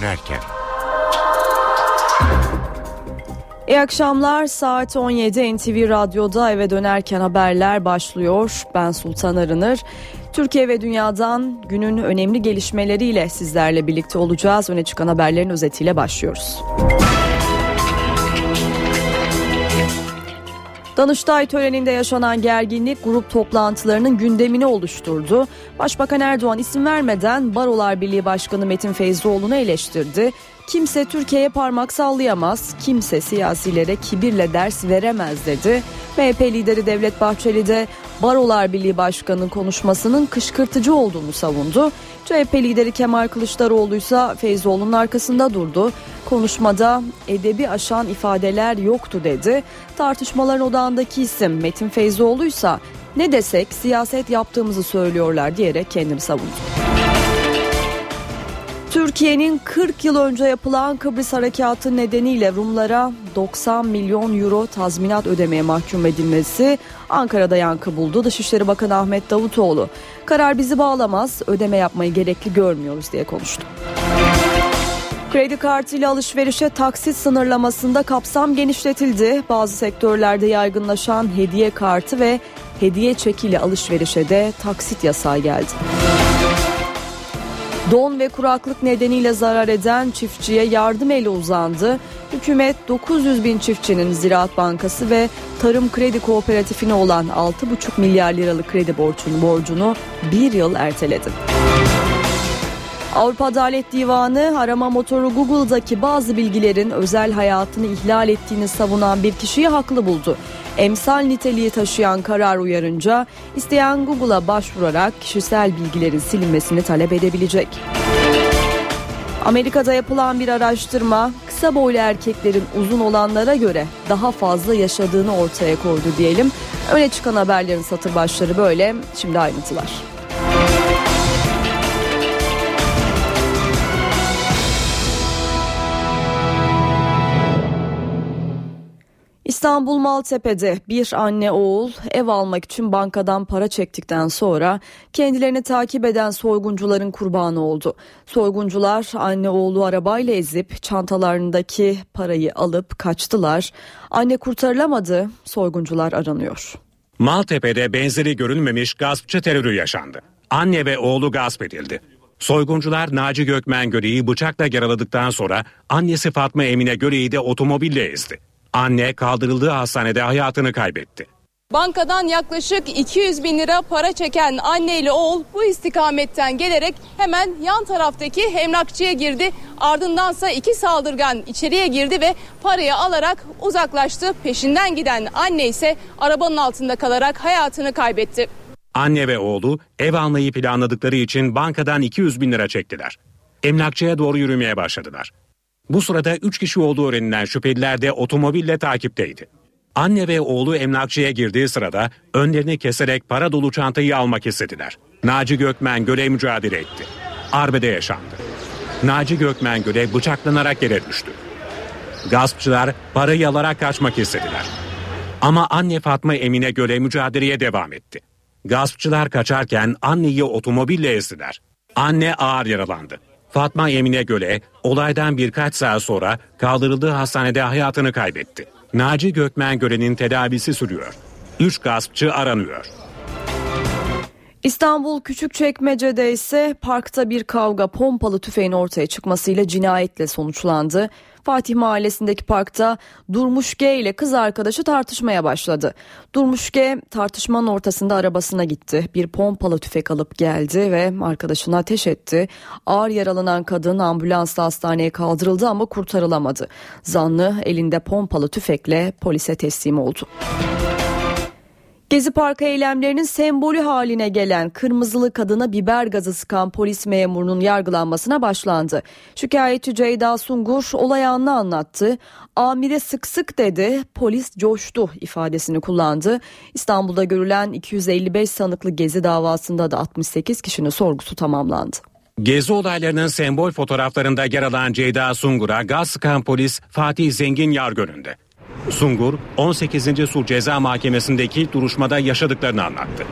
dönerken. İyi akşamlar saat 17 NTV Radyo'da eve dönerken haberler başlıyor. Ben Sultan Arınır. Türkiye ve dünyadan günün önemli gelişmeleriyle sizlerle birlikte olacağız. Öne çıkan haberlerin özetiyle başlıyoruz. Danıştay töreninde yaşanan gerginlik grup toplantılarının gündemini oluşturdu. Başbakan Erdoğan isim vermeden Barolar Birliği Başkanı Metin Feyzoğlu'nu eleştirdi. Kimse Türkiye'ye parmak sallayamaz, kimse siyasilere kibirle ders veremez dedi. MHP lideri Devlet Bahçeli de Barolar Birliği Başkanı konuşmasının kışkırtıcı olduğunu savundu. CHP lideri Kemal Kılıçdaroğlu ise Feyzoğlu'nun arkasında durdu. Konuşmada edebi aşan ifadeler yoktu dedi. Tartışmaların odağındaki isim Metin Feyzoğlu ise ne desek siyaset yaptığımızı söylüyorlar diyerek kendini savundu. Türkiye'nin 40 yıl önce yapılan Kıbrıs Harekatı nedeniyle Rumlara 90 milyon euro tazminat ödemeye mahkum edilmesi Ankara'da yankı buldu. Dışişleri Bakanı Ahmet Davutoğlu karar bizi bağlamaz ödeme yapmayı gerekli görmüyoruz diye konuştu. Kredi kartıyla alışverişe taksit sınırlamasında kapsam genişletildi. Bazı sektörlerde yaygınlaşan hediye kartı ve hediye çekili alışverişe de taksit yasağı geldi. Don ve kuraklık nedeniyle zarar eden çiftçiye yardım eli uzandı. Hükümet 900 bin çiftçinin Ziraat Bankası ve Tarım Kredi Kooperatifine olan 6,5 milyar liralık kredi borcunu, borcunu bir yıl erteledi. Avrupa Adalet Divanı arama motoru Google'daki bazı bilgilerin özel hayatını ihlal ettiğini savunan bir kişiyi haklı buldu. Emsal niteliği taşıyan karar uyarınca isteyen Google'a başvurarak kişisel bilgilerin silinmesini talep edebilecek. Amerika'da yapılan bir araştırma kısa boylu erkeklerin uzun olanlara göre daha fazla yaşadığını ortaya koydu diyelim. Öne çıkan haberlerin satır başları böyle. Şimdi ayrıntılar. İstanbul Maltepe'de bir anne oğul ev almak için bankadan para çektikten sonra kendilerini takip eden soyguncuların kurbanı oldu. Soyguncular anne oğlu arabayla ezip çantalarındaki parayı alıp kaçtılar. Anne kurtarılamadı, soyguncular aranıyor. Maltepe'de benzeri görülmemiş gaspçı terörü yaşandı. Anne ve oğlu gasp edildi. Soyguncular Naci Gökmen Göre'yi bıçakla yaraladıktan sonra annesi Fatma Emine Göre'yi de otomobille ezdi. Anne kaldırıldığı hastanede hayatını kaybetti. Bankadan yaklaşık 200 bin lira para çeken anne ile oğul bu istikametten gelerek hemen yan taraftaki emlakçıya girdi. Ardındansa iki saldırgan içeriye girdi ve parayı alarak uzaklaştı. Peşinden giden anne ise arabanın altında kalarak hayatını kaybetti. Anne ve oğlu ev almayı planladıkları için bankadan 200 bin lira çektiler. Emlakçıya doğru yürümeye başladılar. Bu sırada 3 kişi olduğu öğrenilen şüpheliler de otomobille takipteydi. Anne ve oğlu emlakçıya girdiği sırada önlerini keserek para dolu çantayı almak istediler. Naci Gökmen göle mücadele etti. Arbede yaşandı. Naci Gökmen göle bıçaklanarak yere düştü. Gaspçılar parayı alarak kaçmak istediler. Ama anne Fatma Emine göle mücadeleye devam etti. Gaspçılar kaçarken anneyi otomobille ezdiler. Anne ağır yaralandı. Fatma Emine Göle olaydan birkaç saat sonra kaldırıldığı hastanede hayatını kaybetti. Naci Gökmen Göle'nin tedavisi sürüyor. Üç gaspçı aranıyor. İstanbul Küçükçekmece'de ise parkta bir kavga pompalı tüfeğin ortaya çıkmasıyla cinayetle sonuçlandı. Fatih Mahallesi'ndeki parkta Durmuş G ile kız arkadaşı tartışmaya başladı. Durmuş G tartışmanın ortasında arabasına gitti. Bir pompalı tüfek alıp geldi ve arkadaşına ateş etti. Ağır yaralanan kadın ambulansla hastaneye kaldırıldı ama kurtarılamadı. Zanlı elinde pompalı tüfekle polise teslim oldu. Gezi Parkı eylemlerinin sembolü haline gelen kırmızılı kadına biber gazı sıkan polis memurunun yargılanmasına başlandı. Şikayetçi Ceyda Sungur olay anını anlattı. Amire sık sık dedi, polis coştu ifadesini kullandı. İstanbul'da görülen 255 sanıklı gezi davasında da 68 kişinin sorgusu tamamlandı. Gezi olaylarının sembol fotoğraflarında yer alan Ceyda Sungur'a gaz sıkan polis Fatih Zengin yargı önünde. Sungur 18. Sulh Ceza Mahkemesi'ndeki duruşmada yaşadıklarını anlattı.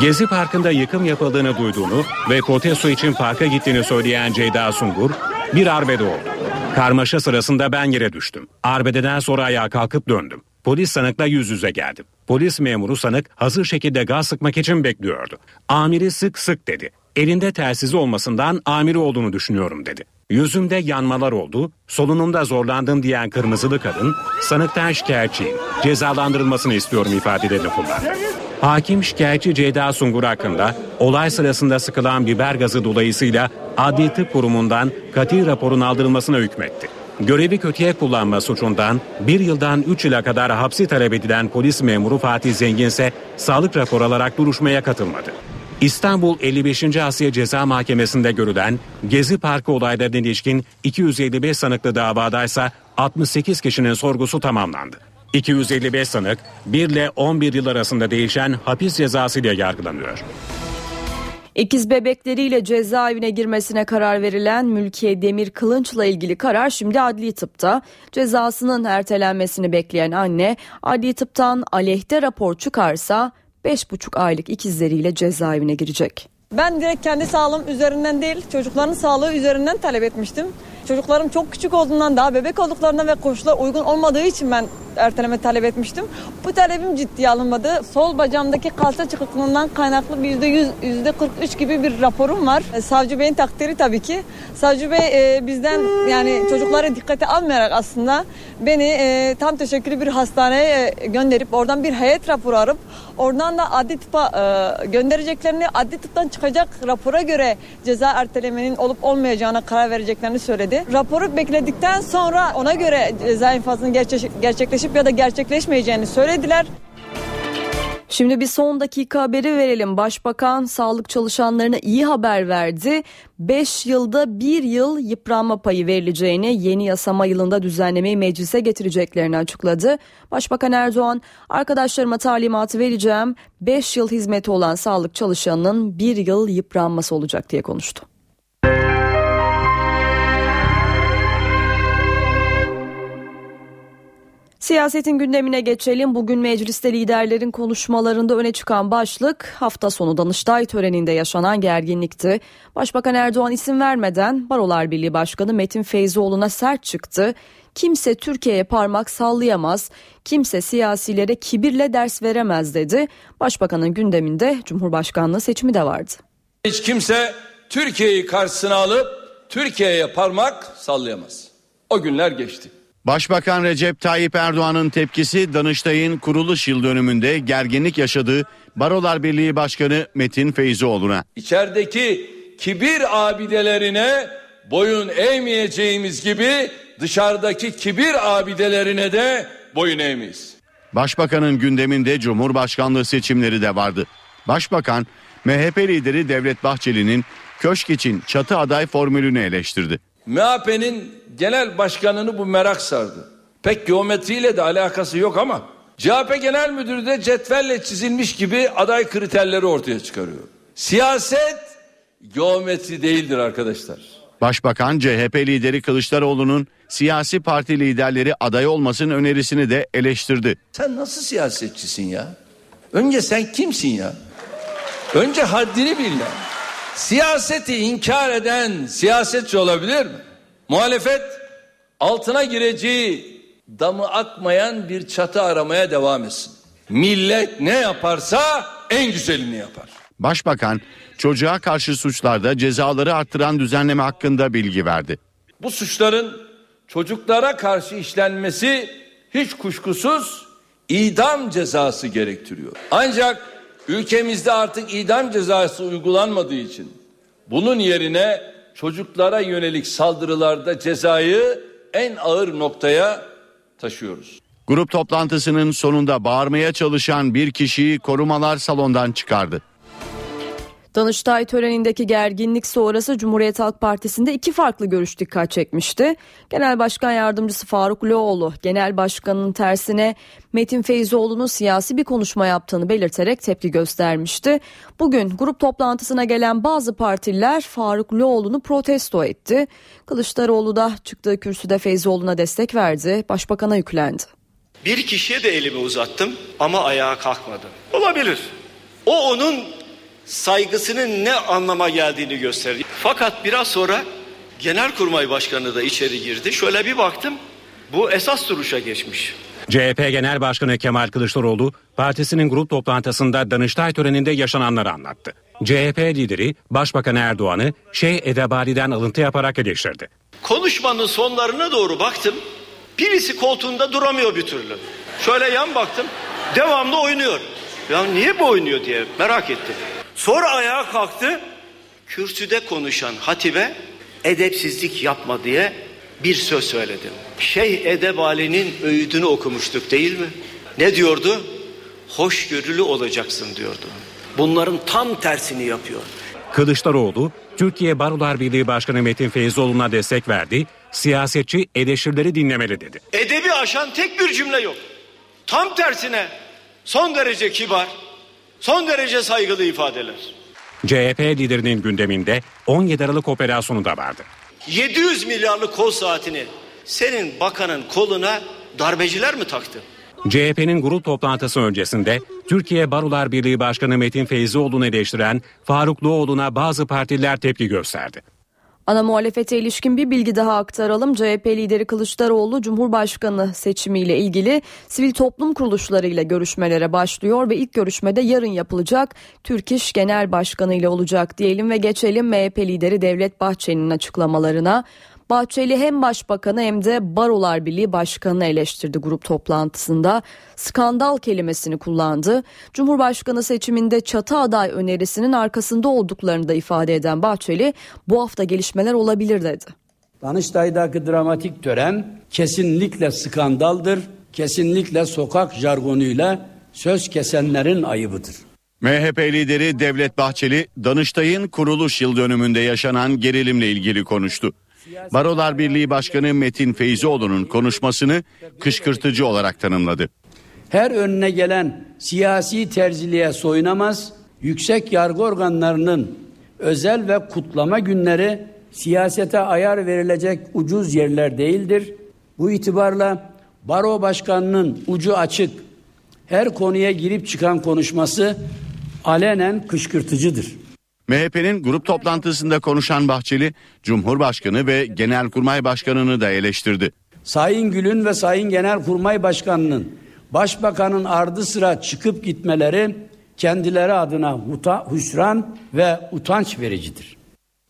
Gezi Parkı'nda yıkım yapıldığını duyduğunu ve protesto için parka gittiğini söyleyen Ceyda Sungur, Bir arbede oldu. Karmaşa sırasında ben yere düştüm. Arbededen sonra ayağa kalkıp döndüm. Polis sanıkla yüz yüze geldim. Polis memuru sanık hazır şekilde gaz sıkmak için bekliyordu. Amiri sık sık dedi. Elinde telsizi olmasından amiri olduğunu düşünüyorum dedi. Yüzümde yanmalar oldu, solunumda zorlandım diyen kırmızılı kadın, sanıktan şikayetçiyim, cezalandırılmasını istiyorum ifadelerini kullandı. Hakim şikayetçi Ceyda Sungur hakkında olay sırasında sıkılan biber gazı dolayısıyla Adli Tıp Kurumu'ndan katil raporun aldırılmasına hükmetti. Görevi kötüye kullanma suçundan bir yıldan 3 yıla kadar hapsi talep edilen polis memuru Fatih Zengin ise sağlık rapor alarak duruşmaya katılmadı. İstanbul 55. Asya Ceza Mahkemesi'nde görülen Gezi Parkı olaylarına ilişkin 255 sanıklı davadaysa 68 kişinin sorgusu tamamlandı. 255 sanık 1 ile 11 yıl arasında değişen hapis cezası ile yargılanıyor. İkiz bebekleriyle cezaevine girmesine karar verilen Mülkiye Demir Kılınç'la ilgili karar şimdi adli tıpta. Cezasının ertelenmesini bekleyen anne adli tıptan aleyhte rapor çıkarsa 5,5 aylık ikizleriyle cezaevine girecek. Ben direkt kendi sağlığım üzerinden değil çocukların sağlığı üzerinden talep etmiştim. Çocuklarım çok küçük olduğundan daha bebek olduklarından ve koşullar uygun olmadığı için ben erteleme talep etmiştim. Bu talebim ciddiye alınmadı. Sol bacağımdaki kalça çıkıklığından kaynaklı bir yüzde yüz, yüzde 43 gibi bir raporum var. E, Savcı Bey'in takdiri tabii ki. Savcı Bey e, bizden yani çocukları dikkate almayarak aslında beni e, tam teşekküllü bir hastaneye e, gönderip oradan bir heyet raporu arıp oradan da adli tıpa e, göndereceklerini adli tıptan çıkacak rapora göre ceza ertelemenin olup olmayacağına karar vereceklerini söyledi. Raporu bekledikten sonra ona göre ceza infazının gerçek, gerçekleşip ya da gerçekleşmeyeceğini söylediler. Şimdi bir son dakika haberi verelim. Başbakan sağlık çalışanlarına iyi haber verdi. 5 yılda 1 yıl yıpranma payı verileceğini yeni yasama yılında düzenlemeyi meclise getireceklerini açıkladı. Başbakan Erdoğan arkadaşlarıma talimatı vereceğim. 5 yıl hizmeti olan sağlık çalışanının 1 yıl yıpranması olacak diye konuştu. Siyasetin gündemine geçelim. Bugün mecliste liderlerin konuşmalarında öne çıkan başlık hafta sonu Danıştay töreninde yaşanan gerginlikti. Başbakan Erdoğan isim vermeden Barolar Birliği Başkanı Metin Feyzoğlu'na sert çıktı. Kimse Türkiye'ye parmak sallayamaz, kimse siyasilere kibirle ders veremez dedi. Başbakanın gündeminde Cumhurbaşkanlığı seçimi de vardı. Hiç kimse Türkiye'yi karşısına alıp Türkiye'ye parmak sallayamaz. O günler geçti. Başbakan Recep Tayyip Erdoğan'ın tepkisi Danıştay'ın kuruluş yıl dönümünde gerginlik yaşadığı Barolar Birliği Başkanı Metin Feyzioğlu'na. İçerideki kibir abidelerine boyun eğmeyeceğimiz gibi dışarıdaki kibir abidelerine de boyun eğmeyiz. Başbakanın gündeminde Cumhurbaşkanlığı seçimleri de vardı. Başbakan MHP lideri Devlet Bahçeli'nin köşk için çatı aday formülünü eleştirdi. MHP'nin genel başkanını bu merak sardı. Pek geometriyle de alakası yok ama CHP Genel Müdürü de cetvelle çizilmiş gibi aday kriterleri ortaya çıkarıyor. Siyaset geometri değildir arkadaşlar. Başbakan CHP lideri Kılıçdaroğlu'nun siyasi parti liderleri aday olmasın önerisini de eleştirdi. Sen nasıl siyasetçisin ya? Önce sen kimsin ya? Önce haddini bil ya. Siyaseti inkar eden siyasetçi olabilir mi? Muhalefet altına gireceği damı akmayan bir çatı aramaya devam etsin. Millet ne yaparsa en güzelini yapar. Başbakan çocuğa karşı suçlarda cezaları arttıran düzenleme hakkında bilgi verdi. Bu suçların çocuklara karşı işlenmesi hiç kuşkusuz idam cezası gerektiriyor. Ancak ülkemizde artık idam cezası uygulanmadığı için bunun yerine çocuklara yönelik saldırılarda cezayı en ağır noktaya taşıyoruz. Grup toplantısının sonunda bağırmaya çalışan bir kişiyi korumalar salondan çıkardı. Danıştay törenindeki gerginlik sonrası Cumhuriyet Halk Partisi'nde iki farklı görüş dikkat çekmişti. Genel Başkan Yardımcısı Faruk Loğlu, Genel Başkan'ın tersine Metin Feyzoğlu'nun siyasi bir konuşma yaptığını belirterek tepki göstermişti. Bugün grup toplantısına gelen bazı partililer Faruk Loğlu'nu protesto etti. Kılıçdaroğlu da çıktığı kürsüde Feyzoğlu'na destek verdi, başbakana yüklendi. Bir kişiye de elimi uzattım ama ayağa kalkmadı. Olabilir. O onun saygısının ne anlama geldiğini gösterir. Fakat biraz sonra Genelkurmay Başkanı da içeri girdi. Şöyle bir baktım. Bu esas duruşa geçmiş. CHP Genel Başkanı Kemal Kılıçdaroğlu partisinin grup toplantısında Danıştay töreninde yaşananları anlattı. CHP lideri Başbakan Erdoğan'ı Şeyh Edebali'den alıntı yaparak eleştirdi. Konuşmanın sonlarına doğru baktım. Birisi koltuğunda duramıyor bir türlü. Şöyle yan baktım. Devamlı oynuyor. Ya niye bu oynuyor diye merak ettim. Sonra ayağa kalktı. Kürsüde konuşan hatibe edepsizlik yapma diye bir söz söyledim. Şeyh Edebali'nin öğüdünü okumuştuk değil mi? Ne diyordu? Hoşgörülü olacaksın diyordu. Bunların tam tersini yapıyor. Kılıçdaroğlu, Türkiye Barolar Birliği Başkanı Metin Feyzoğlu'na destek verdi, siyasetçi eleştirileri dinlemeli dedi. Edebi aşan tek bir cümle yok. Tam tersine son derece kibar, son derece saygılı ifadeler. CHP liderinin gündeminde 17 Aralık operasyonu da vardı. 700 milyarlık kol saatini senin bakanın koluna darbeciler mi taktı? CHP'nin grup toplantısı öncesinde Türkiye Barolar Birliği Başkanı Metin Feyzioğlu'nu eleştiren Faruk Doğulu'na bazı partiler tepki gösterdi. Ana muhalefete ilişkin bir bilgi daha aktaralım. CHP lideri Kılıçdaroğlu Cumhurbaşkanı seçimiyle ilgili sivil toplum kuruluşlarıyla görüşmelere başlıyor ve ilk görüşmede yarın yapılacak Türk İş Genel Başkanı ile olacak diyelim ve geçelim MHP lideri Devlet Bahçeli'nin açıklamalarına. Bahçeli hem başbakanı hem de Barolar Birliği Başkanı'nı eleştirdi grup toplantısında. Skandal kelimesini kullandı. Cumhurbaşkanı seçiminde çatı aday önerisinin arkasında olduklarını da ifade eden Bahçeli bu hafta gelişmeler olabilir dedi. Danıştay'daki dramatik tören kesinlikle skandaldır. Kesinlikle sokak jargonuyla söz kesenlerin ayıbıdır. MHP lideri Devlet Bahçeli, Danıştay'ın kuruluş yıl dönümünde yaşanan gerilimle ilgili konuştu. Barolar Birliği Başkanı Metin Feyzioğlu'nun konuşmasını kışkırtıcı olarak tanımladı. Her önüne gelen siyasi terziliğe soyunamaz, yüksek yargı organlarının özel ve kutlama günleri siyasete ayar verilecek ucuz yerler değildir. Bu itibarla baro başkanının ucu açık, her konuya girip çıkan konuşması alenen kışkırtıcıdır. MHP'nin grup toplantısında konuşan Bahçeli, Cumhurbaşkanı ve Genelkurmay Başkanı'nı da eleştirdi. Sayın Gül'ün ve Sayın Genelkurmay Başkanı'nın Başbakanın ardı sıra çıkıp gitmeleri kendileri adına hüsran ve utanç vericidir.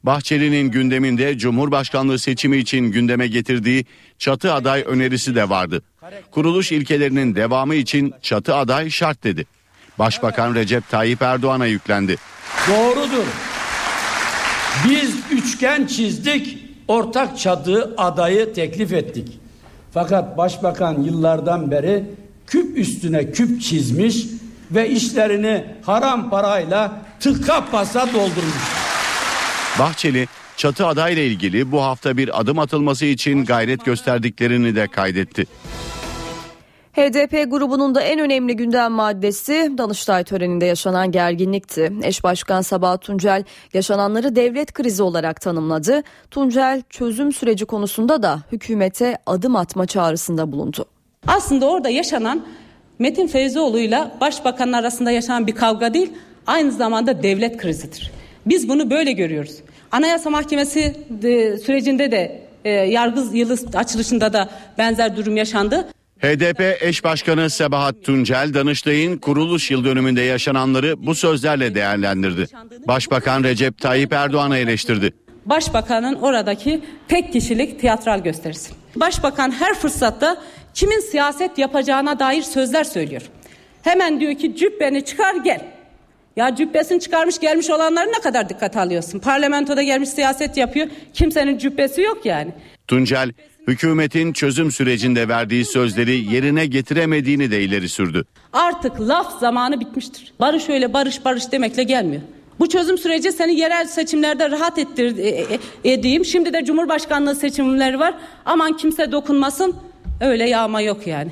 Bahçeli'nin gündeminde Cumhurbaşkanlığı seçimi için gündeme getirdiği çatı aday önerisi de vardı. Kuruluş ilkelerinin devamı için çatı aday şart dedi. Başbakan Recep Tayyip Erdoğan'a yüklendi. Doğrudur. Biz üçgen çizdik, ortak çatı adayı teklif ettik. Fakat başbakan yıllardan beri küp üstüne küp çizmiş ve işlerini haram parayla tıka basa doldurmuş. Bahçeli çatı adayla ilgili bu hafta bir adım atılması için gayret gösterdiklerini de kaydetti. HDP grubunun da en önemli gündem maddesi Danıştay töreninde yaşanan gerginlikti. Eş Başkan Sabahat Tuncel yaşananları devlet krizi olarak tanımladı. Tuncel çözüm süreci konusunda da hükümete adım atma çağrısında bulundu. Aslında orada yaşanan Metin Feyzoğlu ile Başbakanın arasında yaşanan bir kavga değil, aynı zamanda devlet krizidir. Biz bunu böyle görüyoruz. Anayasa Mahkemesi sürecinde de e, yargı yılı açılışında da benzer durum yaşandı. HDP eş başkanı Sebahat Tuncel, Danıştay'ın kuruluş yıl dönümünde yaşananları bu sözlerle değerlendirdi. Başbakan Recep Tayyip Erdoğan'ı eleştirdi. Başbakanın oradaki tek kişilik tiyatral gösterisi. Başbakan her fırsatta kimin siyaset yapacağına dair sözler söylüyor. Hemen diyor ki cübbeni çıkar gel. Ya cübbesini çıkarmış gelmiş olanları ne kadar dikkat alıyorsun? Parlamentoda gelmiş siyaset yapıyor. Kimsenin cübbesi yok yani. Tuncel, hükümetin çözüm sürecinde verdiği sözleri yerine getiremediğini de ileri sürdü. Artık laf zamanı bitmiştir. Barış öyle barış barış demekle gelmiyor. Bu çözüm süreci seni yerel seçimlerde rahat ettir e, e, edeyim. Şimdi de Cumhurbaşkanlığı seçimleri var. Aman kimse dokunmasın. Öyle yağma yok yani.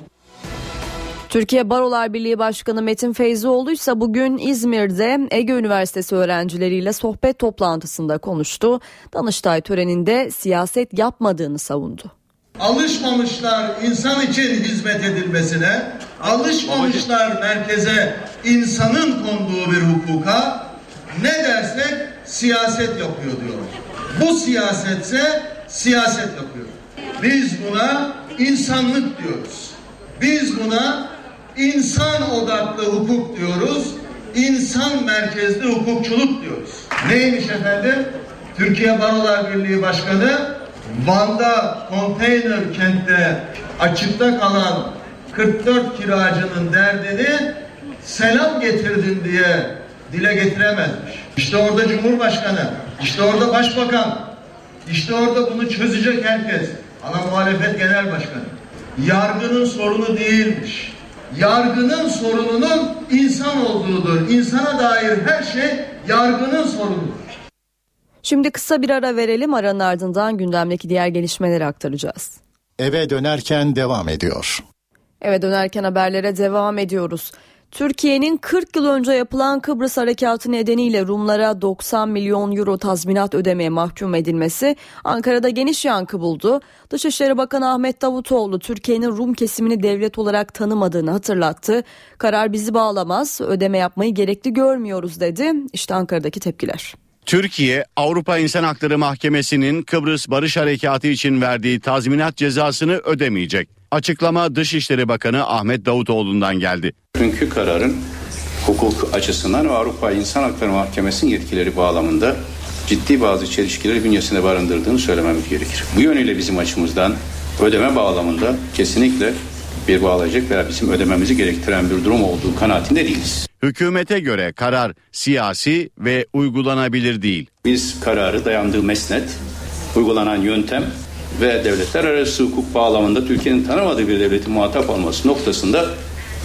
Türkiye Barolar Birliği Başkanı Metin Feyzioğlu ise bugün İzmir'de Ege Üniversitesi öğrencileriyle sohbet toplantısında konuştu. Danıştay töreninde siyaset yapmadığını savundu. Alışmamışlar insan için hizmet edilmesine, alışmamışlar merkeze insanın konduğu bir hukuka, ne dersek siyaset yapıyor diyorlar. Bu siyasetse siyaset yapıyor. Biz buna insanlık diyoruz. Biz buna insan odaklı hukuk diyoruz. İnsan merkezli hukukçuluk diyoruz. Neymiş efendim? Türkiye Barolar Birliği Başkanı Van'da konteyner kentte açıkta kalan 44 kiracının derdini selam getirdin diye dile getiremezmiş. İşte orada Cumhurbaşkanı, işte orada Başbakan, işte orada bunu çözecek herkes. Ana muhalefet genel başkanı. Yargının sorunu değilmiş. Yargının sorununun insan olduğudur. İnsana dair her şey yargının sorunudur. Şimdi kısa bir ara verelim aranın ardından gündemdeki diğer gelişmeleri aktaracağız. Eve dönerken devam ediyor. Eve dönerken haberlere devam ediyoruz. Türkiye'nin 40 yıl önce yapılan Kıbrıs Harekatı nedeniyle Rumlara 90 milyon euro tazminat ödemeye mahkum edilmesi Ankara'da geniş yankı buldu. Dışişleri Bakanı Ahmet Davutoğlu Türkiye'nin Rum kesimini devlet olarak tanımadığını hatırlattı. Karar bizi bağlamaz, ödeme yapmayı gerekli görmüyoruz dedi. İşte Ankara'daki tepkiler. Türkiye, Avrupa İnsan Hakları Mahkemesi'nin Kıbrıs Barış Harekatı için verdiği tazminat cezasını ödemeyecek. Açıklama Dışişleri Bakanı Ahmet Davutoğlu'ndan geldi. Çünkü kararın hukuk açısından ve Avrupa İnsan Hakları Mahkemesi'nin yetkileri bağlamında ciddi bazı çelişkileri bünyesinde barındırdığını söylememiz gerekir. Bu yönüyle bizim açımızdan ödeme bağlamında kesinlikle bir bağlayacak veya bizim ödememizi gerektiren bir durum olduğu kanaatinde değiliz. Hükümete göre karar siyasi ve uygulanabilir değil. Biz kararı dayandığı mesnet, uygulanan yöntem ve devletler arası hukuk bağlamında Türkiye'nin tanımadığı bir devletin muhatap olması noktasında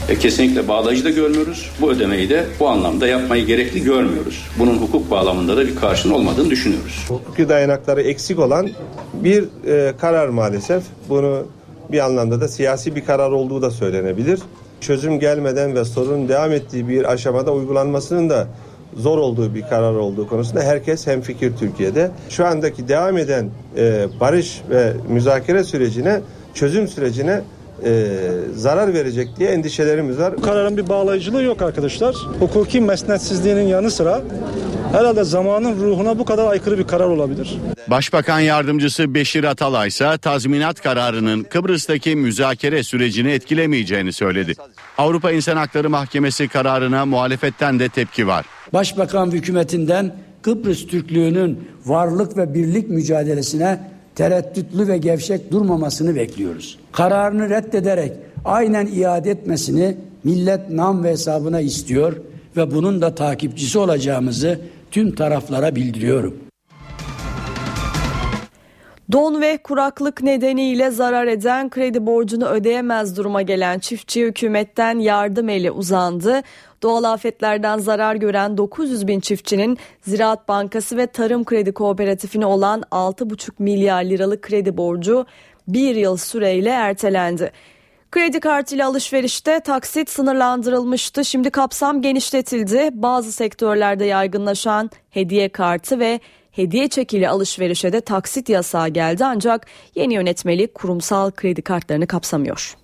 e, kesinlikle bağlayıcı da görmüyoruz. Bu ödemeyi de bu anlamda yapmayı gerekli görmüyoruz. Bunun hukuk bağlamında da bir karşılığı olmadığını düşünüyoruz. Hukuki dayanakları eksik olan bir e, karar maalesef. Bunu bir anlamda da siyasi bir karar olduğu da söylenebilir. Çözüm gelmeden ve sorun devam ettiği bir aşamada uygulanmasının da zor olduğu bir karar olduğu konusunda herkes hemfikir Türkiye'de. Şu andaki devam eden e, barış ve müzakere sürecine, çözüm sürecine e, zarar verecek diye endişelerimiz var. Bu kararın bir bağlayıcılığı yok arkadaşlar. Hukuki mesnetsizliğinin yanı sıra herhalde zamanın ruhuna bu kadar aykırı bir karar olabilir. Başbakan yardımcısı Beşir Atalay ise tazminat kararının Kıbrıs'taki müzakere sürecini etkilemeyeceğini söyledi. Avrupa İnsan Hakları Mahkemesi kararına muhalefetten de tepki var. Başbakan hükümetinden Kıbrıs Türklüğünün varlık ve birlik mücadelesine tereddütlü ve gevşek durmamasını bekliyoruz. Kararını reddederek aynen iade etmesini millet nam ve hesabına istiyor ve bunun da takipçisi olacağımızı tüm taraflara bildiriyorum. Don ve kuraklık nedeniyle zarar eden kredi borcunu ödeyemez duruma gelen çiftçi hükümetten yardım eli uzandı. Doğal afetlerden zarar gören 900 bin çiftçinin Ziraat Bankası ve Tarım Kredi Kooperatifine olan 6,5 milyar liralık kredi borcu bir yıl süreyle ertelendi. Kredi kartıyla alışverişte taksit sınırlandırılmıştı. Şimdi kapsam genişletildi. Bazı sektörlerde yaygınlaşan hediye kartı ve hediye çekili alışverişe de taksit yasağı geldi ancak yeni yönetmelik kurumsal kredi kartlarını kapsamıyor.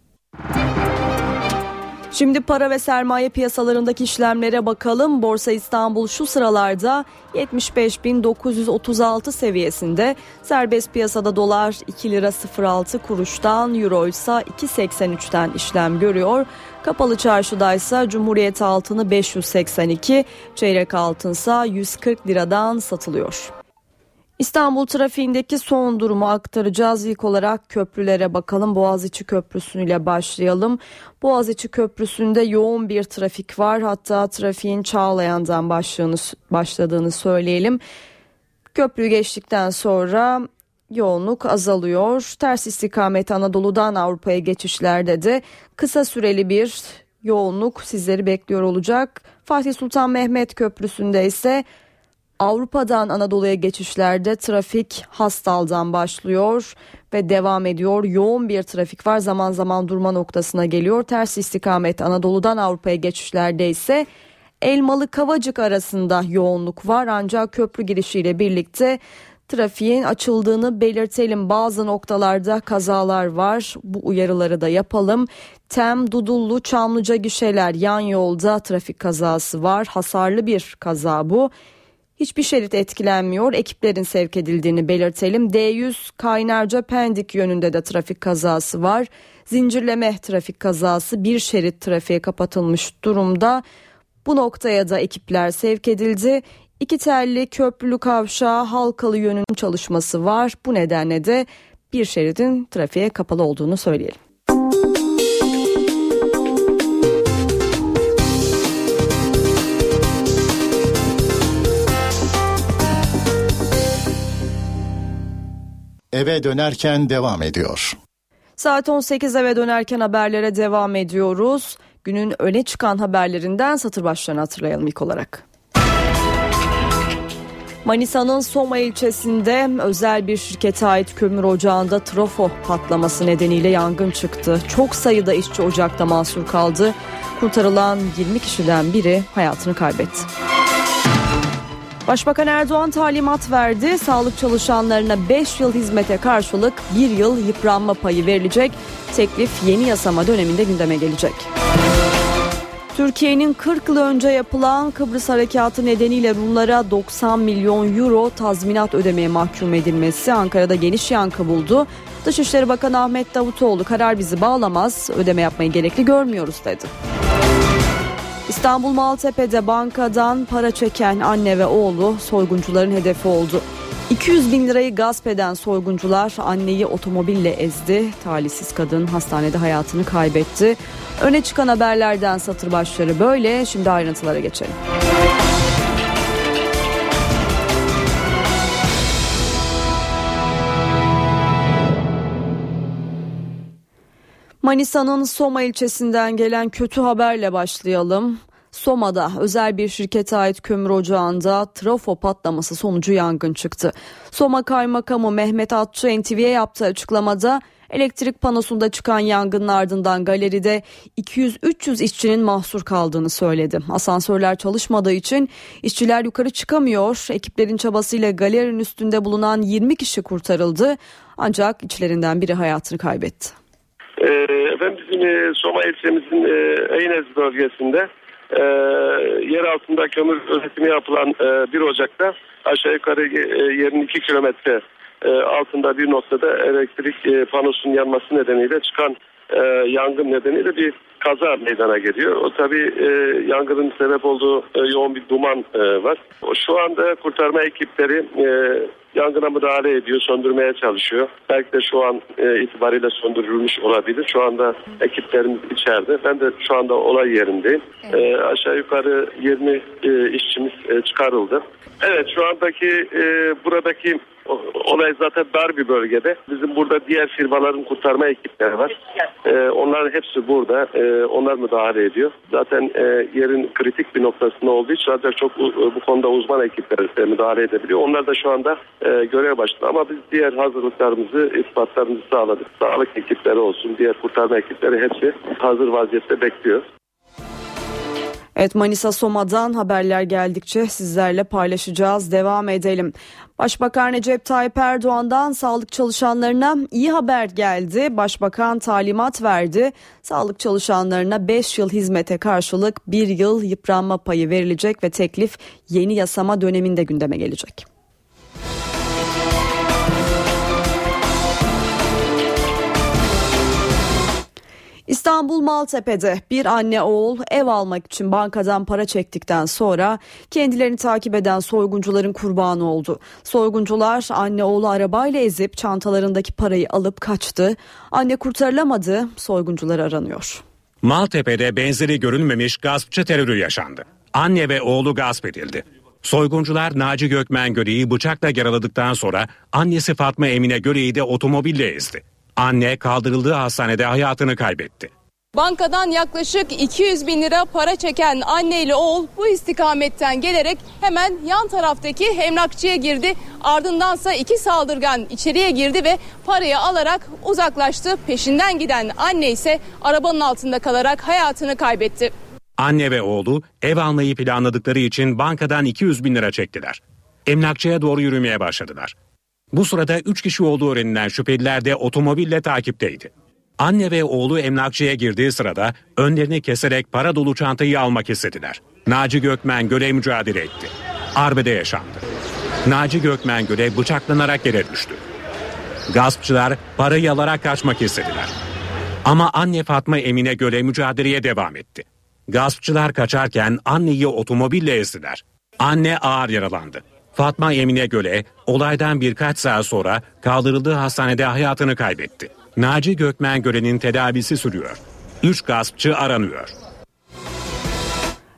Şimdi para ve sermaye piyasalarındaki işlemlere bakalım. Borsa İstanbul şu sıralarda 75.936 seviyesinde. Serbest piyasada dolar 2 lira 06 kuruştan, euro ise 2.83'ten işlem görüyor. Kapalı çarşıda ise Cumhuriyet altını 582, çeyrek altınsa 140 liradan satılıyor. İstanbul trafiğindeki son durumu aktaracağız. İlk olarak köprülere bakalım. Boğaziçi Köprüsü ile başlayalım. Boğaziçi Köprüsü'nde yoğun bir trafik var. Hatta trafiğin Çağlayan'dan başladığını, başladığını söyleyelim. Köprüyü geçtikten sonra yoğunluk azalıyor. Ters istikamet Anadolu'dan Avrupa'ya geçişlerde de kısa süreli bir yoğunluk sizleri bekliyor olacak. Fatih Sultan Mehmet Köprüsü'nde ise Avrupa'dan Anadolu'ya geçişlerde trafik Hastal'dan başlıyor ve devam ediyor. Yoğun bir trafik var zaman zaman durma noktasına geliyor. Ters istikamet Anadolu'dan Avrupa'ya geçişlerde ise Elmalı Kavacık arasında yoğunluk var ancak köprü girişiyle birlikte trafiğin açıldığını belirtelim. Bazı noktalarda kazalar var. Bu uyarıları da yapalım. Tem, Dudullu, Çamlıca gişeler yan yolda trafik kazası var. Hasarlı bir kaza bu. Hiçbir şerit etkilenmiyor. Ekiplerin sevk edildiğini belirtelim. D100 Kaynarca Pendik yönünde de trafik kazası var. Zincirleme trafik kazası bir şerit trafiğe kapatılmış durumda. Bu noktaya da ekipler sevk edildi. İki telli köprülü kavşağı halkalı yönünün çalışması var. Bu nedenle de bir şeridin trafiğe kapalı olduğunu söyleyelim. Eve dönerken devam ediyor. Saat 18 eve dönerken haberlere devam ediyoruz. Günün öne çıkan haberlerinden satır başlarını hatırlayalım ilk olarak. Manisa'nın Soma ilçesinde özel bir şirkete ait kömür ocağında trafo patlaması nedeniyle yangın çıktı. Çok sayıda işçi ocakta mahsur kaldı. Kurtarılan 20 kişiden biri hayatını kaybetti. Başbakan Erdoğan talimat verdi. Sağlık çalışanlarına 5 yıl hizmete karşılık 1 yıl yıpranma payı verilecek. Teklif yeni yasama döneminde gündeme gelecek. Türkiye'nin 40 yıl önce yapılan Kıbrıs Harekatı nedeniyle Rumlara 90 milyon euro tazminat ödemeye mahkum edilmesi Ankara'da geniş yankı buldu. Dışişleri Bakanı Ahmet Davutoğlu karar bizi bağlamaz, ödeme yapmayı gerekli görmüyoruz dedi. İstanbul Maltepe'de bankadan para çeken anne ve oğlu soyguncuların hedefi oldu. 200 bin lirayı gasp eden soyguncular anneyi otomobille ezdi. Talihsiz kadın hastanede hayatını kaybetti. Öne çıkan haberlerden satır başları böyle. Şimdi ayrıntılara geçelim. Manisa'nın Soma ilçesinden gelen kötü haberle başlayalım. Soma'da özel bir şirkete ait kömür ocağında trafo patlaması sonucu yangın çıktı. Soma Kaymakamı Mehmet Atçı NTV'ye yaptığı açıklamada elektrik panosunda çıkan yangının ardından galeride 200-300 işçinin mahsur kaldığını söyledi. Asansörler çalışmadığı için işçiler yukarı çıkamıyor. Ekiplerin çabasıyla galerinin üstünde bulunan 20 kişi kurtarıldı. Ancak içlerinden biri hayatını kaybetti. Efendim bizim e, Soma ilçemizin e, Eynez bölgesinde e, yer altında kömür üretimi yapılan e, bir ocakta aşağı yukarı e, yerin 2 kilometre e, altında bir noktada elektrik e, panosunun yanması nedeniyle çıkan e, yangın nedeniyle bir kaza meydana geliyor. O tabii e, yangının sebep olduğu e, yoğun bir duman e, var. Şu anda kurtarma ekipleri e, yangına müdahale ediyor, söndürmeye çalışıyor. Belki de şu an e, itibariyle söndürülmüş olabilir. Şu anda ekiplerimiz içeride. Ben de şu anda olay yerindeyim. E, aşağı yukarı 20 e, işçimiz e, çıkarıldı. Evet şu andaki e, buradaki olay zaten dar bir bölgede. Bizim burada diğer firmaların kurtarma ekipleri var. E, onların hepsi burada. E, onlar müdahale ediyor. Zaten e, yerin kritik bir noktasında olduğu için ancak çok u- bu konuda uzman ekipler e, müdahale edebiliyor. Onlar da şu anda e, görev başında ama biz diğer hazırlıklarımızı, ispatlarımızı sağladık. Sağlık ekipleri olsun, diğer kurtarma ekipleri hepsi hazır vaziyette bekliyor. Evet Manisa Soma'dan haberler geldikçe sizlerle paylaşacağız. Devam edelim. Başbakan Recep Tayyip Erdoğan'dan sağlık çalışanlarına iyi haber geldi. Başbakan talimat verdi. Sağlık çalışanlarına 5 yıl hizmete karşılık 1 yıl yıpranma payı verilecek ve teklif yeni yasama döneminde gündeme gelecek. İstanbul Maltepe'de bir anne oğul ev almak için bankadan para çektikten sonra kendilerini takip eden soyguncuların kurbanı oldu. Soyguncular anne oğlu arabayla ezip çantalarındaki parayı alıp kaçtı. Anne kurtarılamadı, soyguncular aranıyor. Maltepe'de benzeri görülmemiş gaspçı terörü yaşandı. Anne ve oğlu gasp edildi. Soyguncular Naci Gökmen Göre'yi bıçakla yaraladıktan sonra annesi Fatma Emine Göre'yi de otomobille ezdi. Anne kaldırıldığı hastanede hayatını kaybetti. Bankadan yaklaşık 200 bin lira para çeken anne ile oğul bu istikametten gelerek hemen yan taraftaki emlakçıya girdi. Ardındansa iki saldırgan içeriye girdi ve parayı alarak uzaklaştı. Peşinden giden anne ise arabanın altında kalarak hayatını kaybetti. Anne ve oğlu ev almayı planladıkları için bankadan 200 bin lira çektiler. Emlakçıya doğru yürümeye başladılar. Bu sırada 3 kişi olduğu öğrenilen şüpheliler de otomobille takipteydi. Anne ve oğlu emlakçıya girdiği sırada önlerini keserek para dolu çantayı almak istediler. Naci Gökmen göle mücadele etti. Arbede yaşandı. Naci Gökmen Göle bıçaklanarak yere düştü. Gaspçılar parayı alarak kaçmak istediler. Ama anne Fatma Emine Göle mücadeleye devam etti. Gaspçılar kaçarken anneyi otomobille ezdiler. Anne ağır yaralandı. Fatma Emine Göle olaydan birkaç saat sonra kaldırıldığı hastanede hayatını kaybetti. Naci Gökmen Göle'nin tedavisi sürüyor. Üç gaspçı aranıyor.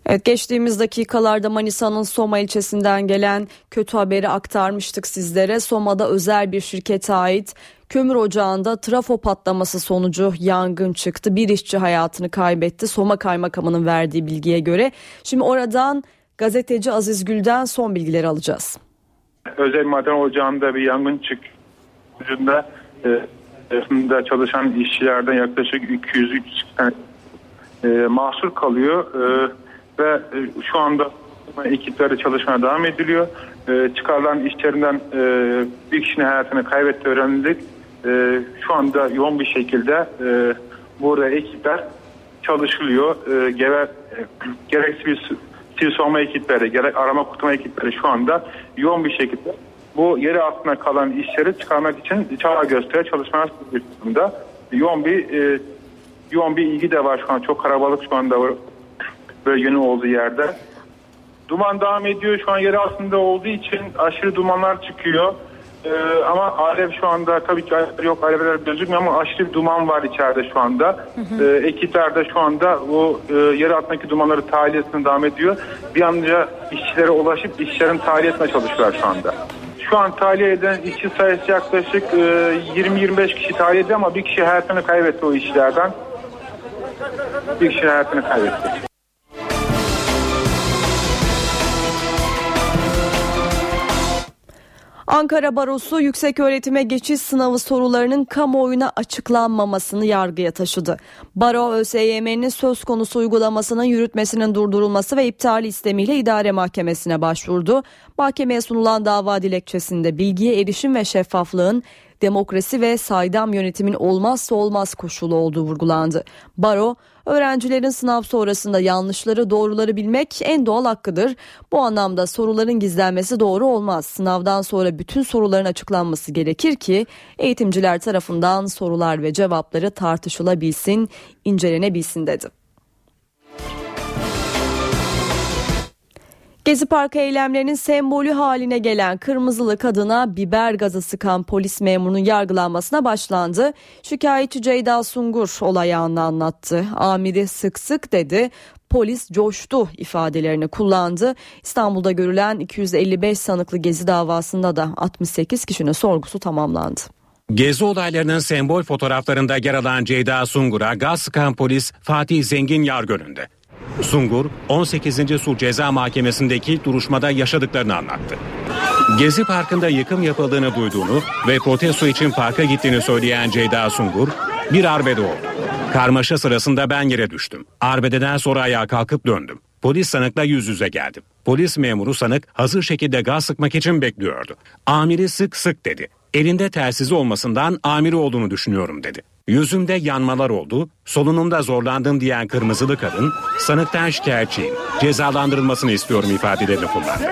Evet geçtiğimiz dakikalarda Manisa'nın Soma ilçesinden gelen kötü haberi aktarmıştık sizlere. Soma'da özel bir şirkete ait kömür ocağında trafo patlaması sonucu yangın çıktı. Bir işçi hayatını kaybetti. Soma kaymakamının verdiği bilgiye göre. Şimdi oradan gazeteci Aziz Gül'den son bilgileri alacağız. Özel maden ocağında bir yangın çıktığında e, çalışan işçilerden yaklaşık 200 tane e, mahsur kalıyor. E, ve e, şu anda ekipleri çalışmaya devam ediliyor. E, çıkarılan işlerinden e, bir kişinin hayatını kaybetti öğrenildik. E, şu anda yoğun bir şekilde e, burada ekipler çalışılıyor. E, gerek, e, gerek sivil, sivil savunma ekipleri, gerek arama kurtarma ekipleri şu anda yoğun bir şekilde bu yeri altında kalan işleri çıkarmak için çaba gösteriyor çalışmalar durumda. Yoğun bir e, yoğun bir ilgi de var şu an. Çok karabalık şu anda bölgenin olduğu yerde. Duman devam ediyor. Şu an yer altında olduğu için aşırı dumanlar çıkıyor. Ee, ama alev şu anda tabii ki alev yok alevler gözükmüyor ama aşırı bir duman var içeride şu anda. Ee, ekipler de şu anda bu e, yer altındaki dumanları tahliyesine devam ediyor. Bir an önce işçilere ulaşıp işçilerin tahliyesine çalışıyorlar şu anda. Şu an tahliye eden işçi sayısı yaklaşık e, 20-25 kişi tahliye ediyor ama bir kişi hayatını kaybetti o işçilerden. Bir kişi hayatını kaybetti. Ankara Barosu yüksek öğretime geçiş sınavı sorularının kamuoyuna açıklanmamasını yargıya taşıdı. Baro ÖSYM'nin söz konusu uygulamasının yürütmesinin durdurulması ve iptali istemiyle idare mahkemesine başvurdu. Mahkemeye sunulan dava dilekçesinde bilgiye erişim ve şeffaflığın demokrasi ve saydam yönetimin olmazsa olmaz koşulu olduğu vurgulandı. Baro, öğrencilerin sınav sonrasında yanlışları doğruları bilmek en doğal hakkıdır. Bu anlamda soruların gizlenmesi doğru olmaz. Sınavdan sonra bütün soruların açıklanması gerekir ki eğitimciler tarafından sorular ve cevapları tartışılabilsin, incelenebilsin dedi. Gezi Parkı eylemlerinin sembolü haline gelen kırmızılı kadına biber gazı sıkan polis memurunun yargılanmasına başlandı. Şikayetçi Ceyda Sungur olay anlattı. Amiri sık sık dedi. Polis coştu ifadelerini kullandı. İstanbul'da görülen 255 sanıklı gezi davasında da 68 kişinin sorgusu tamamlandı. Gezi olaylarının sembol fotoğraflarında yer alan Ceyda Sungur'a gaz sıkan polis Fatih Zengin yargı önünde. Sungur 18. Sulh Ceza Mahkemesi'ndeki duruşmada yaşadıklarını anlattı. Gezi Parkı'nda yıkım yapıldığını duyduğunu ve protesto için parka gittiğini söyleyen Ceyda Sungur bir arbede oldu. Karmaşa sırasında ben yere düştüm. Arbededen sonra ayağa kalkıp döndüm. Polis sanıkla yüz yüze geldim. Polis memuru sanık hazır şekilde gaz sıkmak için bekliyordu. Amiri sık sık dedi. Elinde telsizi olmasından amiri olduğunu düşünüyorum dedi. Yüzümde yanmalar oldu, solunumda zorlandım diyen kırmızılı kadın, sanıktan şikayetçiyim, cezalandırılmasını istiyorum ifadelerini kullandı.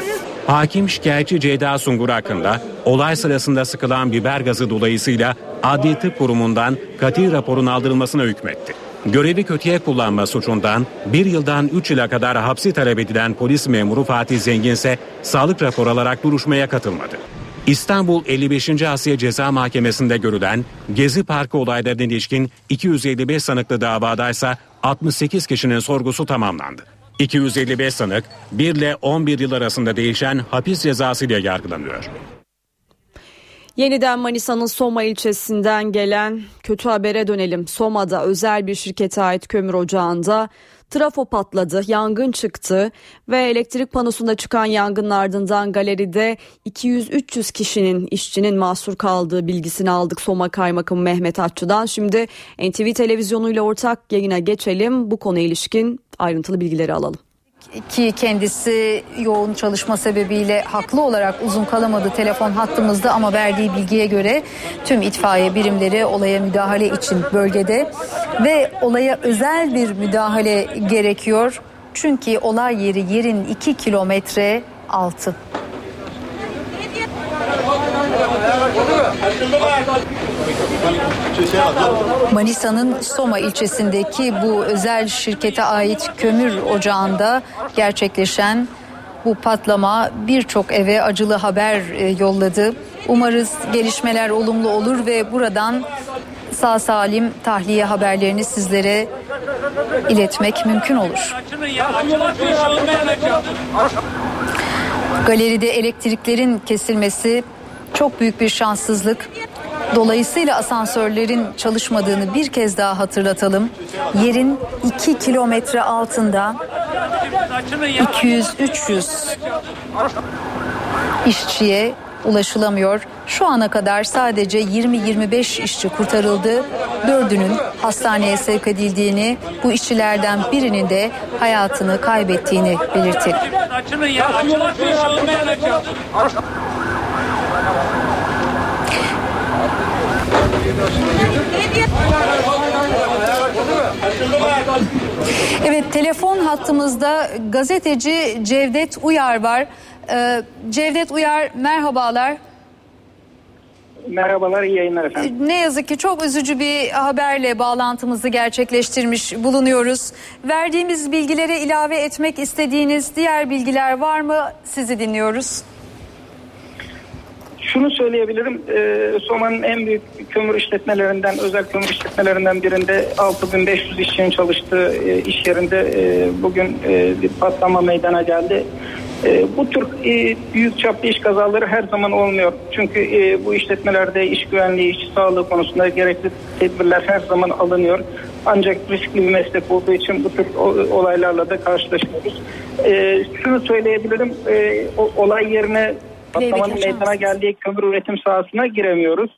Hakim şikayetçi Ceyda Sungur hakkında olay sırasında sıkılan biber gazı dolayısıyla Adli Tıp Kurumu'ndan katil raporun aldırılmasına hükmetti. Görevi kötüye kullanma suçundan bir yıldan 3 yıla kadar hapsi talep edilen polis memuru Fatih Zengin ise sağlık raporu alarak duruşmaya katılmadı. İstanbul 55. Asya Ceza Mahkemesi'nde görülen Gezi Parkı olaylarına ilişkin 255 sanıklı davadaysa 68 kişinin sorgusu tamamlandı. 255 sanık 1 ile 11 yıl arasında değişen hapis cezası ile yargılanıyor. Yeniden Manisa'nın Soma ilçesinden gelen kötü habere dönelim. Soma'da özel bir şirkete ait kömür ocağında trafo patladı, yangın çıktı ve elektrik panosunda çıkan yangının ardından galeride 200-300 kişinin işçinin mahsur kaldığı bilgisini aldık Soma Kaymakamı Mehmet Atçı'dan. Şimdi NTV televizyonuyla ortak yayına geçelim. Bu konuya ilişkin ayrıntılı bilgileri alalım ki kendisi yoğun çalışma sebebiyle haklı olarak uzun kalamadı telefon hattımızda ama verdiği bilgiye göre tüm itfaiye birimleri olaya müdahale için bölgede ve olaya özel bir müdahale gerekiyor. Çünkü olay yeri yerin 2 kilometre 6. Manisa'nın Soma ilçesindeki bu özel şirkete ait kömür ocağında gerçekleşen bu patlama birçok eve acılı haber e, yolladı. Umarız gelişmeler olumlu olur ve buradan sağ salim tahliye haberlerini sizlere iletmek mümkün olur. Galeride elektriklerin kesilmesi çok büyük bir şanssızlık. Dolayısıyla asansörlerin çalışmadığını bir kez daha hatırlatalım. Yerin 2 kilometre altında 200-300 işçiye ulaşılamıyor. Şu ana kadar sadece 20-25 işçi kurtarıldı. Dördünün hastaneye sevk edildiğini, bu işçilerden birinin de hayatını kaybettiğini belirtti. Evet telefon hattımızda gazeteci Cevdet Uyar var. Ee, Cevdet Uyar merhabalar. Merhabalar, iyi yayınlar efendim. Ne yazık ki çok üzücü bir haberle bağlantımızı gerçekleştirmiş bulunuyoruz. Verdiğimiz bilgilere ilave etmek istediğiniz diğer bilgiler var mı? Sizi dinliyoruz. Şunu söyleyebilirim, e, Soma'nın en büyük kömür işletmelerinden, özel kömür işletmelerinden birinde 6500 işçinin çalıştığı e, iş yerinde e, bugün e, bir patlama meydana geldi. E, bu tür e, büyük çaplı iş kazaları her zaman olmuyor. Çünkü e, bu işletmelerde iş güvenliği, iş sağlığı konusunda gerekli tedbirler her zaman alınıyor. Ancak riskli bir meslek olduğu için bu tür olaylarla da karşılaşıyoruz. E, şunu söyleyebilirim, e, olay yerine patlamanın meydana geldiği kömür üretim sahasına giremiyoruz.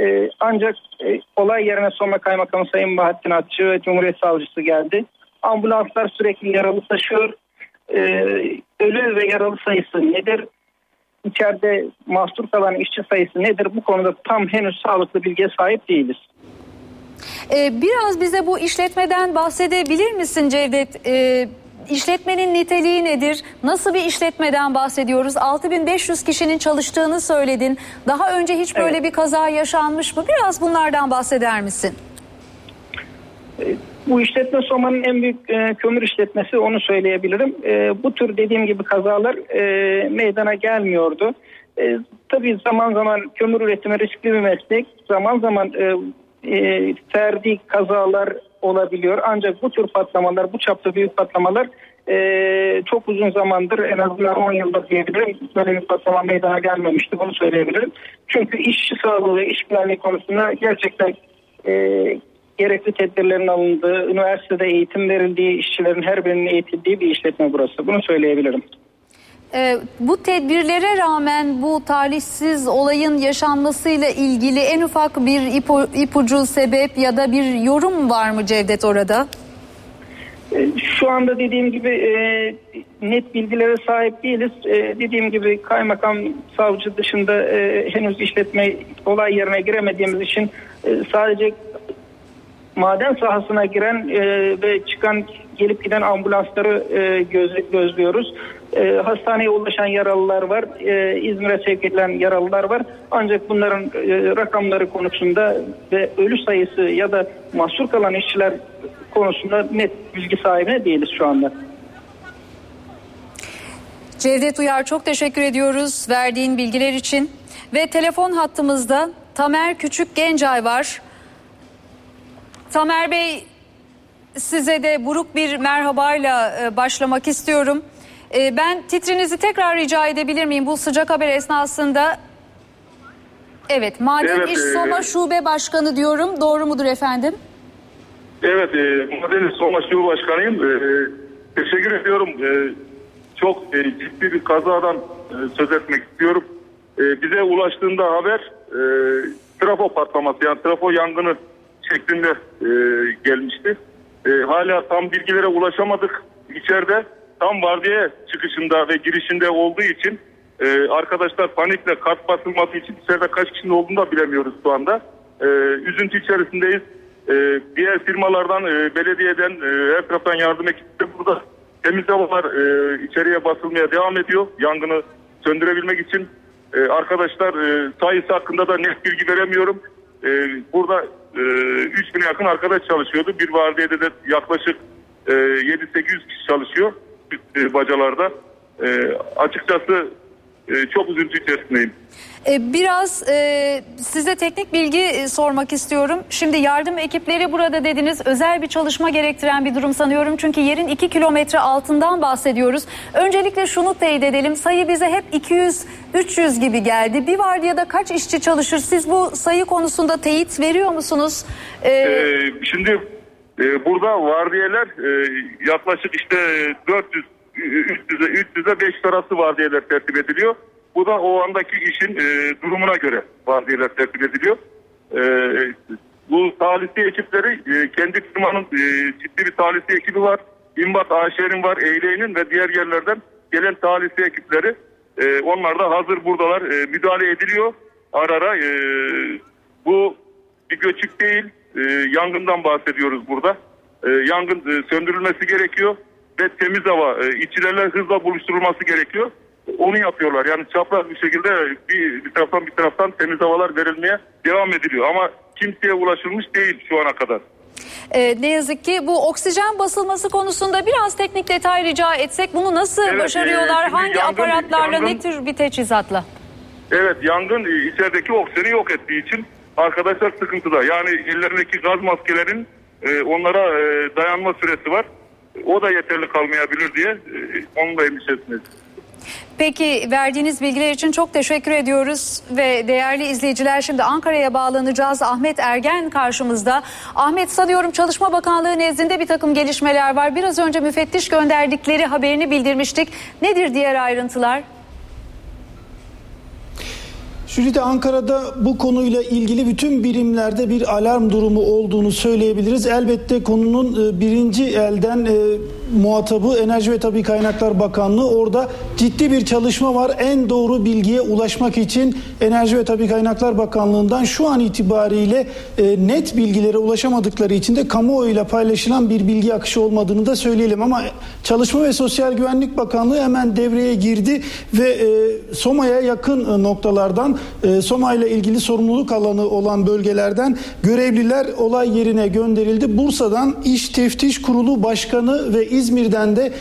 E, ancak e, olay yerine Soma Kaymakamı Sayın Bahattin Atçı ve Cumhuriyet Savcısı geldi. Ambulanslar sürekli yaralı taşıyor. E, ölü ve yaralı sayısı nedir? İçeride mahsur kalan işçi sayısı nedir? Bu konuda tam henüz sağlıklı bilgiye sahip değiliz. Ee, biraz bize bu işletmeden bahsedebilir misin Cevdet? Ee, işletmenin niteliği nedir? Nasıl bir işletmeden bahsediyoruz? 6500 kişinin çalıştığını söyledin. Daha önce hiç böyle bir kaza yaşanmış mı? Biraz bunlardan bahseder misin? Bu işletme Soma'nın en büyük e, kömür işletmesi onu söyleyebilirim. E, bu tür dediğim gibi kazalar e, meydana gelmiyordu. E, tabii zaman zaman kömür üretimi riskli bir meslek. Zaman zaman e, e, ferdi kazalar olabiliyor. Ancak bu tür patlamalar, bu çapta büyük patlamalar e, çok uzun zamandır en azından 10 yıldır diyebilirim. Böyle bir patlama meydana gelmemişti bunu söyleyebilirim. Çünkü işçi sağlığı ve iş güvenliği konusunda gerçekten e, gerekli tedbirlerin alındığı, üniversitede eğitim verildiği, işçilerin her birinin eğitildiği bir işletme burası. Bunu söyleyebilirim. Ee, bu tedbirlere rağmen bu talihsiz olayın yaşanmasıyla ilgili en ufak bir ipu- ipucu, sebep ya da bir yorum var mı Cevdet orada? E, Şu anda dediğim gibi e, net bilgilere sahip değiliz. E, dediğim gibi kaymakam savcı dışında e, henüz işletme olay yerine giremediğimiz için e, sadece maden sahasına giren e, ve çıkan gelip giden ambulansları e, göz- gözlüyoruz. E, hastaneye ulaşan yaralılar var, e, İzmir'e sevk edilen yaralılar var. Ancak bunların e, rakamları konusunda ve ölü sayısı ya da mahsur kalan işçiler konusunda net bilgi sahibine değiliz şu anda. Cevdet Uyar çok teşekkür ediyoruz verdiğin bilgiler için. Ve telefon hattımızda Tamer Küçük Gencay var. Tamer Bey size de buruk bir merhabayla e, başlamak istiyorum. E, Ben titrinizi tekrar rica edebilir miyim bu sıcak haber esnasında? Evet, Maden Evet, İş e, Soma Şube Başkanı diyorum. Doğru mudur efendim? Evet, e, Madeni Soma Şube Başkanıyım. E, teşekkür ediyorum. E, çok e, ciddi bir kazadan e, söz etmek istiyorum. E, bize ulaştığında haber e, trafo patlaması yani trafo yangını şeklinde e, gelmişti. E, hala tam bilgilere ulaşamadık. İçeride tam vardiya çıkışında ve girişinde olduğu için e, arkadaşlar panikle kart basılması için içeride kaç kişinin olduğunu da bilemiyoruz şu anda. E, üzüntü içerisindeyiz. E, diğer firmalardan, e, belediyeden, e, her taraftan yardım ekipleri burada. temiz havalar e, içeriye basılmaya devam ediyor. Yangını söndürebilmek için e, arkadaşlar e, sayısı hakkında da net bilgi veremiyorum. E, burada e, 3000'e yakın arkadaş çalışıyordu. Bir vardiyede de yaklaşık e, 7-800 kişi çalışıyor e, bacalarda. E, açıkçası çok üzüntü içerisindeyim. E, Biraz e, size teknik bilgi e, sormak istiyorum. Şimdi yardım ekipleri burada dediniz. Özel bir çalışma gerektiren bir durum sanıyorum. Çünkü yerin 2 kilometre altından bahsediyoruz. Öncelikle şunu teyit edelim. Sayı bize hep 200-300 gibi geldi. Bir vardiyada kaç işçi çalışır? Siz bu sayı konusunda teyit veriyor musunuz? E, Ee, şimdi e, burada vardiyeler e, yaklaşık işte 400 300'e 300'e 5 arası vardiyeler tertip ediliyor. Bu da o andaki işin e, durumuna göre vardiyeler tertip ediliyor. E, bu talihli ekipleri e, kendi firmanın e, ciddi bir talihli ekibi var. İmbat AŞ'nin var, Eyley'nin ve diğer yerlerden gelen talihli ekipleri e, onlar da hazır buradalar. E, müdahale ediliyor ara ara. E, bu bir göçük değil. E, yangından bahsediyoruz burada. E, yangın e, söndürülmesi gerekiyor ve temiz hava e, işçilerle hızla buluşturulması gerekiyor. Onu yapıyorlar. Yani çapraz bir şekilde bir, bir taraftan bir taraftan temiz havalar verilmeye devam ediliyor. Ama kimseye ulaşılmış değil şu ana kadar. e, ne yazık ki bu oksijen basılması konusunda biraz teknik detay rica etsek bunu nasıl Evet, başarıyorlar? e, Hangi yangın- aparatlarla, yangın- ne tür bir teçhizatla? Evet yangın e, içerideki oksijeni yok ettiği için arkadaşlar sıkıntıda. Yani ellerindeki gaz maskelerin e, onlara e, dayanma süresi var. O da yeterli kalmayabilir diye e, onun da endişesindeyiz. Peki verdiğiniz bilgiler için çok teşekkür ediyoruz ve değerli izleyiciler şimdi Ankara'ya bağlanacağız. Ahmet Ergen karşımızda. Ahmet sanıyorum Çalışma Bakanlığı nezdinde bir takım gelişmeler var. Biraz önce müfettiş gönderdikleri haberini bildirmiştik. Nedir diğer ayrıntılar? Jülide Ankara'da bu konuyla ilgili bütün birimlerde bir alarm durumu olduğunu söyleyebiliriz. Elbette konunun e, birinci elden e, muhatabı Enerji ve Tabi Kaynaklar Bakanlığı. Orada ciddi bir çalışma var. En doğru bilgiye ulaşmak için Enerji ve Tabi Kaynaklar Bakanlığı'ndan şu an itibariyle e, net bilgilere ulaşamadıkları için de kamuoyuyla paylaşılan bir bilgi akışı olmadığını da söyleyelim. Ama Çalışma ve Sosyal Güvenlik Bakanlığı hemen devreye girdi ve Soma'ya yakın noktalardan e, Soma ile ilgili sorumluluk alanı olan bölgelerden görevliler olay yerine gönderildi. Bursa'dan İş Teftiş Kurulu Başkanı ve İzmir'den de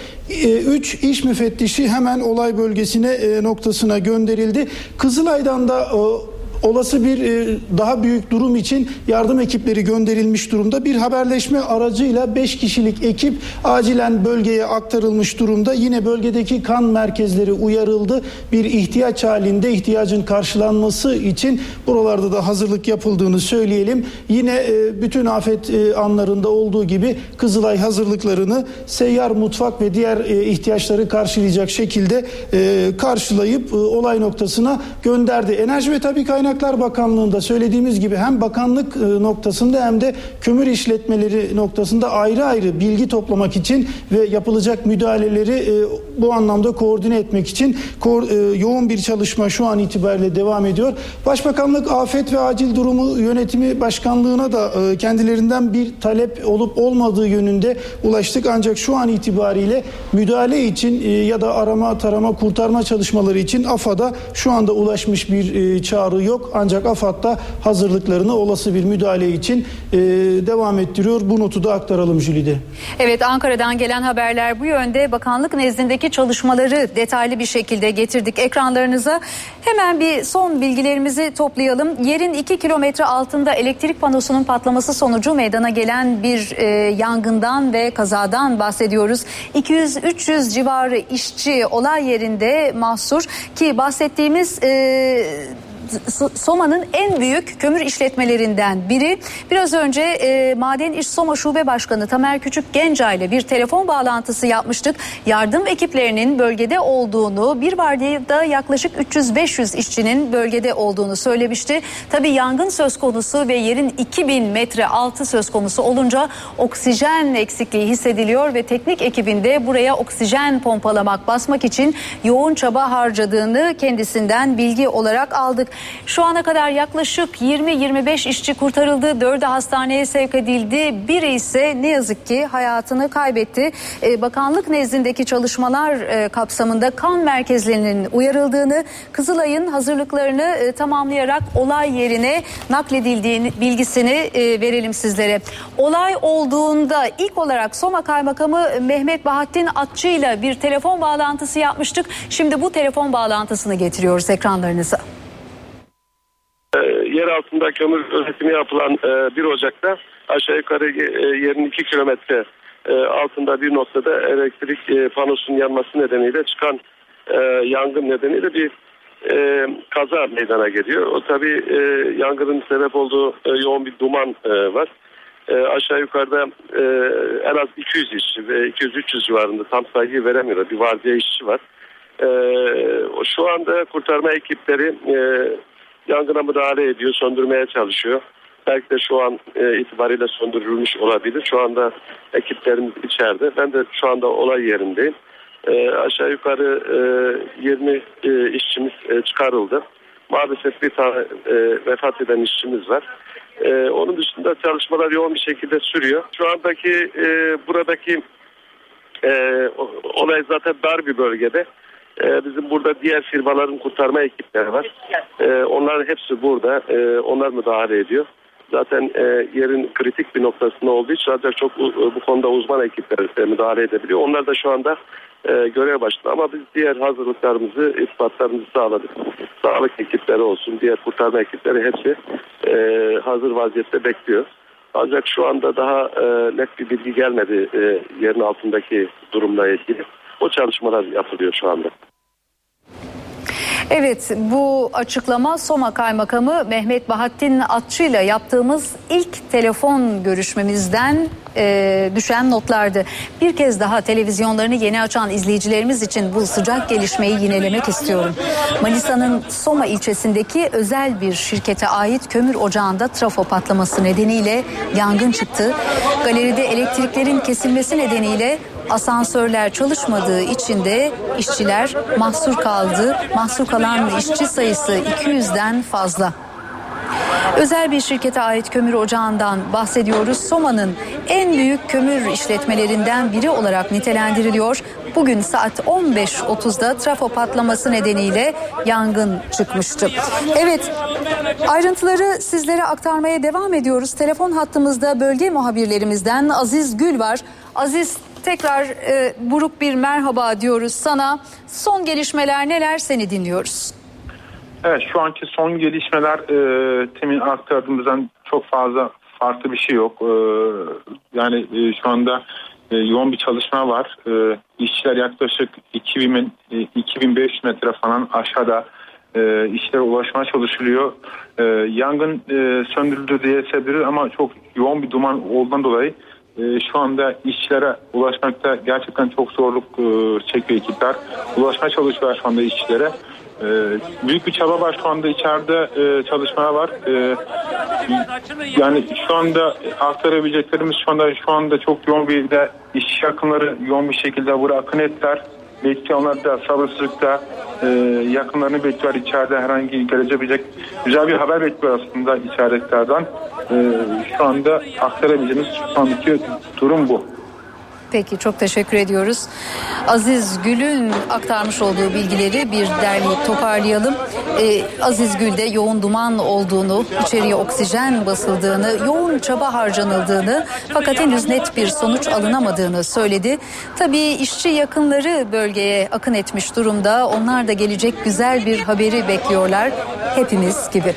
3 iş müfettişi hemen olay bölgesine e, noktasına gönderildi. Kızılay'dan da e, olası bir e, daha büyük durum için yardım ekipleri gönderilmiş durumda. Bir haberleşme aracıyla 5 kişilik ekip acilen bölgeye aktarılmış durumda. Yine bölgedeki kan merkezleri uyarıldı. Bir ihtiyaç halinde ihtiyacın karşılanması için buralarda da hazırlık yapıldığını söyleyelim. Yine e, bütün afet e, anlarında olduğu gibi Kızılay hazırlıklarını seyyar mutfak ve diğer ihtiyaçları karşılayacak şekilde karşılayıp olay noktasına gönderdi. Enerji ve Tabi Kaynaklar Bakanlığı'nda söylediğimiz gibi hem bakanlık e, noktasında hem de kömür işletmeleri noktasında ayrı ayrı bilgi toplamak için ve yapılacak müdahaleleri e, bu anlamda koordine etmek için ko- e, yoğun bir çalışma şu an itibariyle devam ediyor. Başbakanlık Afet ve Acil Durumu Yönetimi Başkanlığı'na da e, kendilerinden bir talep olup olmadığı yönünde ulaştık. Ancak şu an itibariyle müdahale için e, ya da arama, tarama, kurtarma çalışmaları için AFAD'a şu anda ulaşmış bir çağrı yok. Ancak AFAD da hazırlıklarını olası bir müdahale için devam ettiriyor. Bu notu da aktaralım Jülide. Evet Ankara'dan gelen haberler bu yönde. Bakanlık nezdindeki çalışmaları detaylı bir şekilde getirdik ekranlarınıza. Hemen bir son bilgilerimizi toplayalım. Yerin 2 kilometre altında elektrik panosunun patlaması sonucu meydana gelen bir e, yangından ve kazadan bahsediyoruz. 200-300 civarı işçi olay yerinde mahsur ki bahsettiğimiz... E, Soma'nın en büyük kömür işletmelerinden biri. Biraz önce e, Maden İş Soma Şube Başkanı Tamer Küçük Genca ile bir telefon bağlantısı yapmıştık. Yardım ekiplerinin bölgede olduğunu, bir vardiyada yaklaşık 300-500 işçinin bölgede olduğunu söylemişti. Tabii yangın söz konusu ve yerin 2000 metre altı söz konusu olunca oksijen eksikliği hissediliyor ve teknik ekibinde buraya oksijen pompalamak, basmak için yoğun çaba harcadığını kendisinden bilgi olarak aldık. Şu ana kadar yaklaşık 20-25 işçi kurtarıldı. Dördü hastaneye sevk edildi. Biri ise ne yazık ki hayatını kaybetti. Ee, bakanlık nezdindeki çalışmalar e, kapsamında kan merkezlerinin uyarıldığını, Kızılay'ın hazırlıklarını e, tamamlayarak olay yerine nakledildiğini bilgisini e, verelim sizlere. Olay olduğunda ilk olarak Soma Kaymakamı Mehmet Bahattin Atçı ile bir telefon bağlantısı yapmıştık. Şimdi bu telefon bağlantısını getiriyoruz ekranlarınıza. E, yer altında kömür üretimi yapılan e, 1 Ocak'ta aşağı yukarı e, yerin 2 kilometre e, altında bir noktada elektrik e, panosunun yanması nedeniyle çıkan e, yangın nedeniyle bir e, kaza meydana geliyor. O tabii e, yangının sebep olduğu e, yoğun bir duman e, var. E, aşağı yukarıda e, en az 200 işçi ve 200-300 civarında tam sayıyı veremiyor. Bir vardiya işçi var. E, şu anda kurtarma ekipleri e, yangına müdahale ediyor, söndürmeye çalışıyor. Belki de şu an e, itibariyle söndürülmüş olabilir. Şu anda ekiplerimiz içeride. Ben de şu anda olay yerindeyim. E, aşağı yukarı e, 20 e, işçimiz e, çıkarıldı. Maalesef bir tane e, vefat eden işçimiz var. E, onun dışında çalışmalar yoğun bir şekilde sürüyor. Şu andaki e, buradaki e, olay zaten dar bir bölgede. E, bizim burada diğer firmaların kurtarma ekipleri var. E, onların hepsi burada. E, onlar müdahale ediyor. Zaten e, yerin kritik bir noktasında olduğu için ancak çok u- bu konuda uzman ekipler e, müdahale edebiliyor. Onlar da şu anda e, görev başında ama biz diğer hazırlıklarımızı, ispatlarımızı sağladık. Sağlık ekipleri olsun, diğer kurtarma ekipleri hepsi e, hazır vaziyette bekliyor. Ancak şu anda daha e, net bir bilgi gelmedi e, yerin altındaki durumla ilgili. O çalışmalar yapılıyor şu anda. Evet bu açıklama Soma Kaymakamı Mehmet Bahattin Atçı ile yaptığımız ilk telefon görüşmemizden e, düşen notlardı. Bir kez daha televizyonlarını yeni açan izleyicilerimiz için bu sıcak gelişmeyi yinelemek istiyorum. Manisa'nın Soma ilçesindeki özel bir şirkete ait kömür ocağında trafo patlaması nedeniyle yangın çıktı. Galeride elektriklerin kesilmesi nedeniyle asansörler çalışmadığı için de işçiler mahsur kaldı. Mahsur kalan işçi sayısı 200'den fazla. Özel bir şirkete ait kömür ocağından bahsediyoruz. Soma'nın en büyük kömür işletmelerinden biri olarak nitelendiriliyor. Bugün saat 15.30'da trafo patlaması nedeniyle yangın çıkmıştı. Evet ayrıntıları sizlere aktarmaya devam ediyoruz. Telefon hattımızda bölge muhabirlerimizden Aziz Gül var. Aziz tekrar e, buruk bir merhaba diyoruz sana. Son gelişmeler neler seni dinliyoruz. Evet şu anki son gelişmeler e, temin aktardığımızdan çok fazla farklı bir şey yok. E, yani e, şu anda e, yoğun bir çalışma var. E, işçiler yaklaşık 2000, e, 2500 metre falan aşağıda e, işlere ulaşmaya çalışılıyor. E, yangın e, söndürüldü diye sebebi ama çok yoğun bir duman olduğundan dolayı şu anda işçilere ulaşmakta gerçekten çok zorluk e, çekiyor ekipler. Ulaşmaya çalışıyorlar şu anda işçilere. E, büyük bir çaba var şu anda içeride e, çalışmalar var. E, yani şu anda aktarabileceklerimiz şu anda şu anda çok yoğun bir de işçi yakınları yoğun bir şekilde buraya akın ettiler. Bekliyor onlar da sabırsızlıkla e, yakınlarını bekliyor içeride herhangi gelebilecek güzel bir haber bekliyor aslında içeridekilerden. E, şu anda aktarabileceğimiz şu andaki durum bu. Peki çok teşekkür ediyoruz. Aziz Gül'ün aktarmış olduğu bilgileri bir derleyip toparlayalım. Ee, Aziz Gül'de yoğun duman olduğunu, içeriye oksijen basıldığını, yoğun çaba harcanıldığını fakat henüz net bir sonuç alınamadığını söyledi. Tabii işçi yakınları bölgeye akın etmiş durumda. Onlar da gelecek güzel bir haberi bekliyorlar. Hepimiz gibi.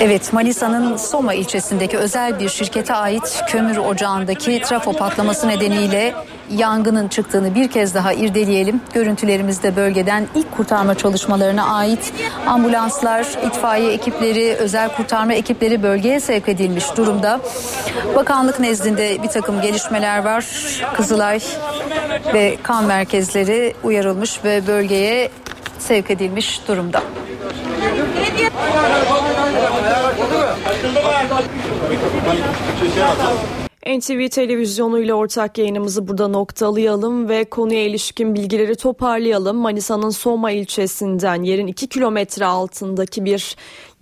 Evet Manisa'nın Soma ilçesindeki özel bir şirkete ait kömür ocağındaki trafo patlaması nedeniyle yangının çıktığını bir kez daha irdeleyelim. Görüntülerimizde bölgeden ilk kurtarma çalışmalarına ait ambulanslar, itfaiye ekipleri, özel kurtarma ekipleri bölgeye sevk edilmiş durumda. Bakanlık nezdinde bir takım gelişmeler var. Kızılay ve kan merkezleri uyarılmış ve bölgeye sevk edilmiş durumda. NTV televizyonu ile ortak yayınımızı burada noktalayalım ve konuya ilişkin bilgileri toparlayalım. Manisa'nın Soma ilçesinden yerin 2 kilometre altındaki bir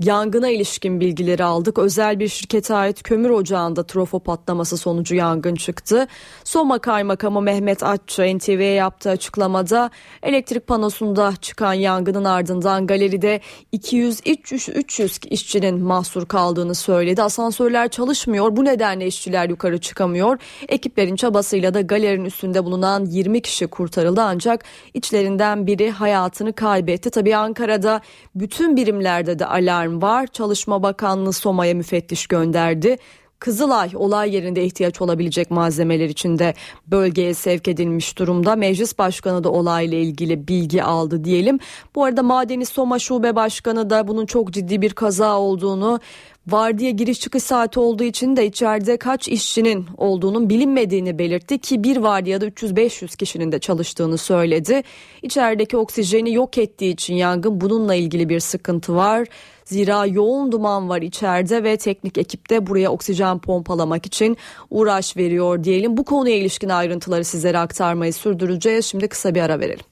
yangına ilişkin bilgileri aldık. Özel bir şirkete ait kömür ocağında trafo patlaması sonucu yangın çıktı. Soma Kaymakamı Mehmet Atçı NTV'ye yaptığı açıklamada elektrik panosunda çıkan yangının ardından galeride 200-300 işçinin mahsur kaldığını söyledi. Asansörler çalışmıyor. Bu nedenle işçiler yukarı çıkamıyor. Ekiplerin çabasıyla da galerinin üstünde bulunan 20 kişi kurtarıldı ancak içlerinden biri hayatını kaybetti. Tabii Ankara'da bütün birimlerde de alarm var. Çalışma Bakanlığı Soma'ya müfettiş gönderdi. Kızılay olay yerinde ihtiyaç olabilecek malzemeler için de bölgeye sevk edilmiş durumda. Meclis Başkanı da olayla ilgili bilgi aldı diyelim. Bu arada Madeni Soma Şube Başkanı da bunun çok ciddi bir kaza olduğunu Vardiya giriş çıkış saati olduğu için de içeride kaç işçinin olduğunun bilinmediğini belirtti ki bir vardiyada 300-500 kişinin de çalıştığını söyledi. İçerideki oksijeni yok ettiği için yangın bununla ilgili bir sıkıntı var. Zira yoğun duman var içeride ve teknik ekip de buraya oksijen pompalamak için uğraş veriyor diyelim. Bu konuya ilişkin ayrıntıları sizlere aktarmayı sürdüreceğiz. Şimdi kısa bir ara verelim.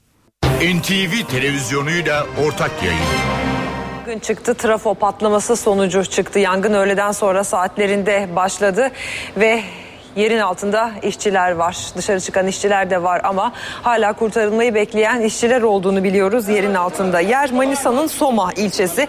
NTV televizyonuyla ortak yayın. Yangın çıktı. Trafo patlaması sonucu çıktı. Yangın öğleden sonra saatlerinde başladı ve yerin altında işçiler var. Dışarı çıkan işçiler de var ama hala kurtarılmayı bekleyen işçiler olduğunu biliyoruz yerin altında. Yer Manisa'nın Soma ilçesi.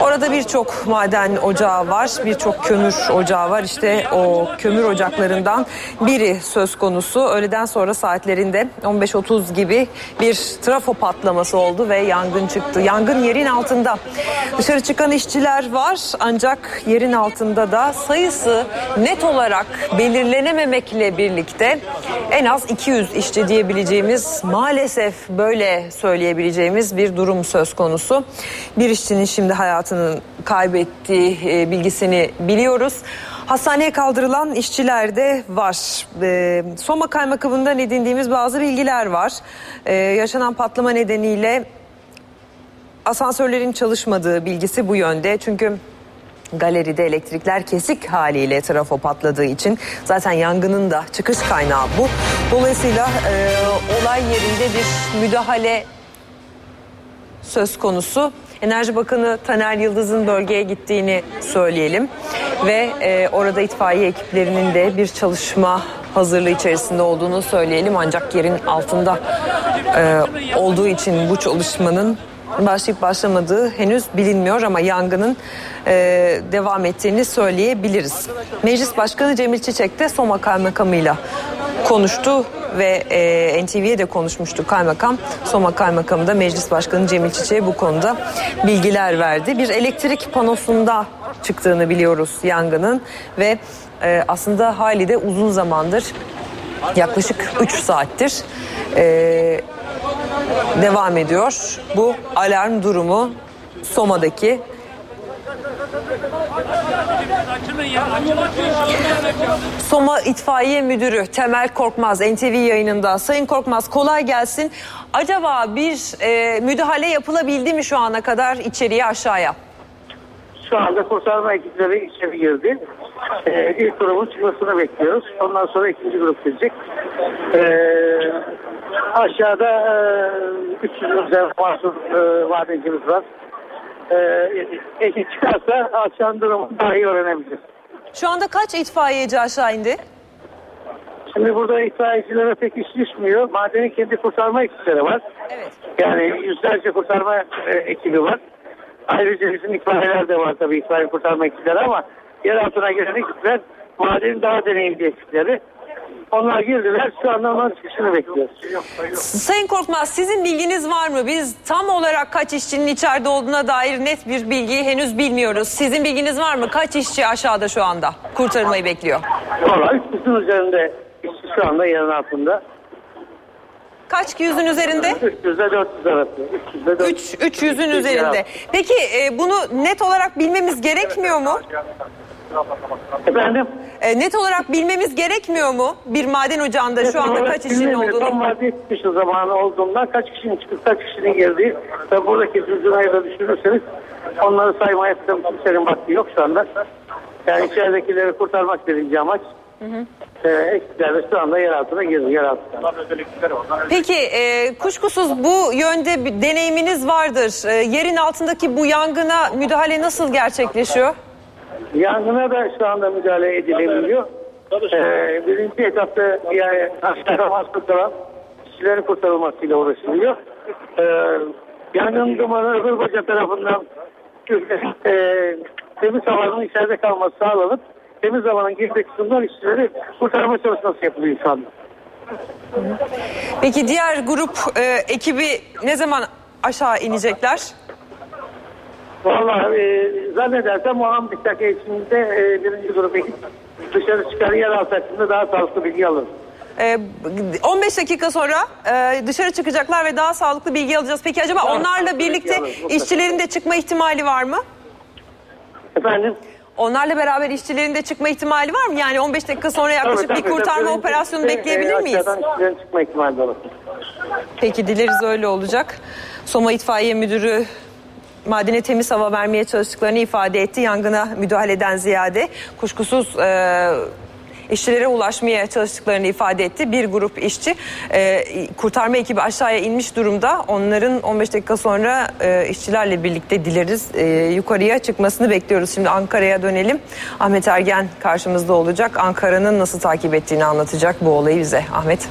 Orada birçok maden ocağı var. Birçok kömür ocağı var. İşte o kömür ocaklarından biri söz konusu. Öğleden sonra saatlerinde 15.30 gibi bir trafo patlaması oldu ve yangın çıktı. Yangın yerin altında. Dışarı çıkan işçiler var ancak yerin altında da sayısı net olarak belirlenen öğrenememekle birlikte en az 200 işçi diyebileceğimiz maalesef böyle söyleyebileceğimiz bir durum söz konusu. Bir işçinin şimdi hayatını kaybettiği e, bilgisini biliyoruz. Hastaneye kaldırılan işçiler de var. E, Soma Kaymakamı'ndan edindiğimiz bazı bilgiler var. E, yaşanan patlama nedeniyle asansörlerin çalışmadığı bilgisi bu yönde. Çünkü galeride elektrikler kesik haliyle trafo patladığı için zaten yangının da çıkış kaynağı bu. Dolayısıyla e, olay yerinde bir müdahale söz konusu. Enerji Bakanı Taner Yıldız'ın bölgeye gittiğini söyleyelim ve e, orada itfaiye ekiplerinin de bir çalışma hazırlığı içerisinde olduğunu söyleyelim ancak yerin altında e, olduğu için bu çalışmanın başlayıp başlamadığı henüz bilinmiyor ama yangının e, devam ettiğini söyleyebiliriz. Meclis Başkanı Cemil Çiçek de Soma Kaymakamı'yla konuştu ve e, NTV'ye de konuşmuştu kaymakam. Soma Kaymakamı da Meclis Başkanı Cemil Çiçek'e bu konuda bilgiler verdi. Bir elektrik panosunda çıktığını biliyoruz yangının ve e, aslında hali de uzun zamandır yaklaşık 3 saattir e, devam ediyor. Bu alarm durumu Soma'daki Soma İtfaiye Müdürü Temel Korkmaz NTV yayınında. Sayın Korkmaz kolay gelsin. Acaba bir e, müdahale yapılabildi mi şu ana kadar içeriye aşağıya? Şu anda kurtarma ekipleri içeri girdi. Ee, ilk grubun çıkmasını bekliyoruz. Ondan sonra ikinci grup gelecek. Ee, aşağıda e, 300 üzerinde mahsur e, madencimiz var. Ee, ekip çıkarsa aşağının durumu daha iyi öğrenebiliriz. Şu anda kaç itfaiyeci aşağı indi? Şimdi burada itfaiyecilere pek iş düşmüyor. Madenin kendi kurtarma ekipleri var. Evet. Yani yüzlerce kurtarma e, ekibi var. Ayrıca bizim itfaiyeler de var tabii itfaiye kurtarma ekipleri ama yer altına giren ekipler madenin daha deneyimli ekipleri. Onlar girdiler şu anda onların çıkışını bekliyoruz. Sayın Korkmaz sizin bilginiz var mı? Biz tam olarak kaç işçinin içeride olduğuna dair net bir bilgiyi henüz bilmiyoruz. Sizin bilginiz var mı? Kaç işçi aşağıda şu anda kurtarılmayı bekliyor? Valla 300'ün üzerinde işçi şu anda yerin altında. Kaç yüzün üzerinde? 300 ile 400 arası. 300 ile 400. 3 300'ün üzerinde. Peki e, bunu net olarak bilmemiz gerekmiyor mu? Efendim? E, net olarak bilmemiz gerekmiyor mu? Bir maden ocağında şu anda kaç işin Bilmiyorum, olduğunu? Tam madde çıkışı zamanı olduğundan kaç kişinin çıkıp kaç kişinin girdiği ve buradaki zülzülayı da düşünürseniz onları saymaya kimsenin vakti yok şu anda. Yani içeridekileri kurtarmak birinci amaç. E, ekipler de şu anda yer altına girdi. Yer altına. Peki e, kuşkusuz bu yönde bir deneyiminiz vardır. E, yerin altındaki bu yangına müdahale nasıl gerçekleşiyor? Yangına da şu anda müdahale edilebiliyor. Ee, birinci etapta yani mahsur kalan kişilerin kurtarılmasıyla uğraşılıyor. Ee, yangın dumanı Hırbaca tarafından e, temiz havanın içeride kalması sağlanıp temiz havanın girdiği kısımdan işçileri kurtarma çalışması yapılıyor şu anda. Peki diğer grup e, ekibi ne zaman aşağı inecekler? Vallahi e, zannedersem o 15 dakika içinde e, birinci grup ekip dışarı çıkar yer altı hakkında daha sağlıklı bilgi alır. E, 15 dakika sonra e, dışarı çıkacaklar ve daha sağlıklı bilgi alacağız. Peki acaba onlarla birlikte alırız, işçilerin de çıkma ihtimali var mı? Efendim? Onlarla beraber işçilerin de çıkma ihtimali var mı? Yani 15 dakika sonra yaklaşık Tabii, bir tabii, kurtarma tabii. operasyonu E, bekleyebilir e, miyiz? Aşağıdan çıkma ihtimali de olur. Peki dileriz öyle olacak. Soma İtfaiye Müdürü madene temiz hava vermeye çalıştıklarını ifade etti. Yangına müdahaleden ziyade kuşkusuz e, işçilere ulaşmaya çalıştıklarını ifade etti. Bir grup işçi e, kurtarma ekibi aşağıya inmiş durumda. Onların 15 dakika sonra e, işçilerle birlikte dileriz e, yukarıya çıkmasını bekliyoruz. Şimdi Ankara'ya dönelim. Ahmet Ergen karşımızda olacak. Ankara'nın nasıl takip ettiğini anlatacak bu olayı bize. Ahmet.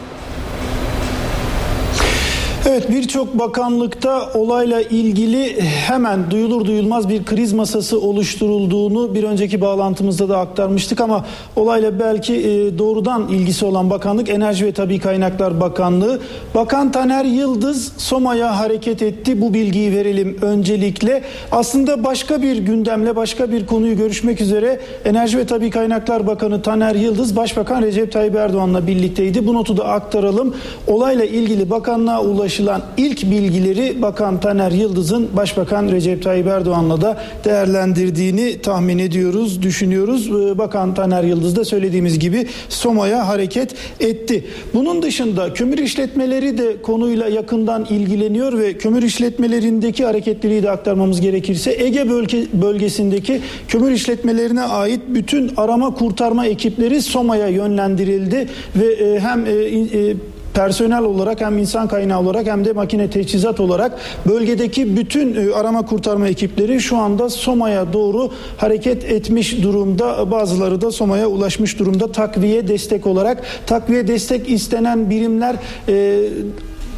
Evet birçok bakanlıkta olayla ilgili hemen duyulur duyulmaz bir kriz masası oluşturulduğunu bir önceki bağlantımızda da aktarmıştık ama olayla belki e, doğrudan ilgisi olan bakanlık Enerji ve Tabi Kaynaklar Bakanlığı. Bakan Taner Yıldız Soma'ya hareket etti. Bu bilgiyi verelim öncelikle. Aslında başka bir gündemle başka bir konuyu görüşmek üzere Enerji ve Tabi Kaynaklar Bakanı Taner Yıldız Başbakan Recep Tayyip Erdoğan'la birlikteydi. Bu notu da aktaralım. Olayla ilgili bakanlığa ulaşılan ilk bilgileri Bakan Taner Yıldız'ın Başbakan Recep Tayyip Erdoğan'la da değerlendirdiğini tahmin ediyoruz, düşünüyoruz. Ee, Bakan Taner Yıldız da söylediğimiz gibi Soma'ya hareket etti. Bunun dışında kömür işletmeleri de konuyla yakından ilgileniyor ve kömür işletmelerindeki hareketliliği de aktarmamız gerekirse Ege bölge, bölgesindeki kömür işletmelerine ait bütün arama kurtarma ekipleri Soma'ya yönlendirildi ve e, hem e, e, personel olarak hem insan kaynağı olarak hem de makine teçhizat olarak bölgedeki bütün e, arama kurtarma ekipleri şu anda Soma'ya doğru hareket etmiş durumda. Bazıları da Soma'ya ulaşmış durumda takviye destek olarak. Takviye destek istenen birimler e,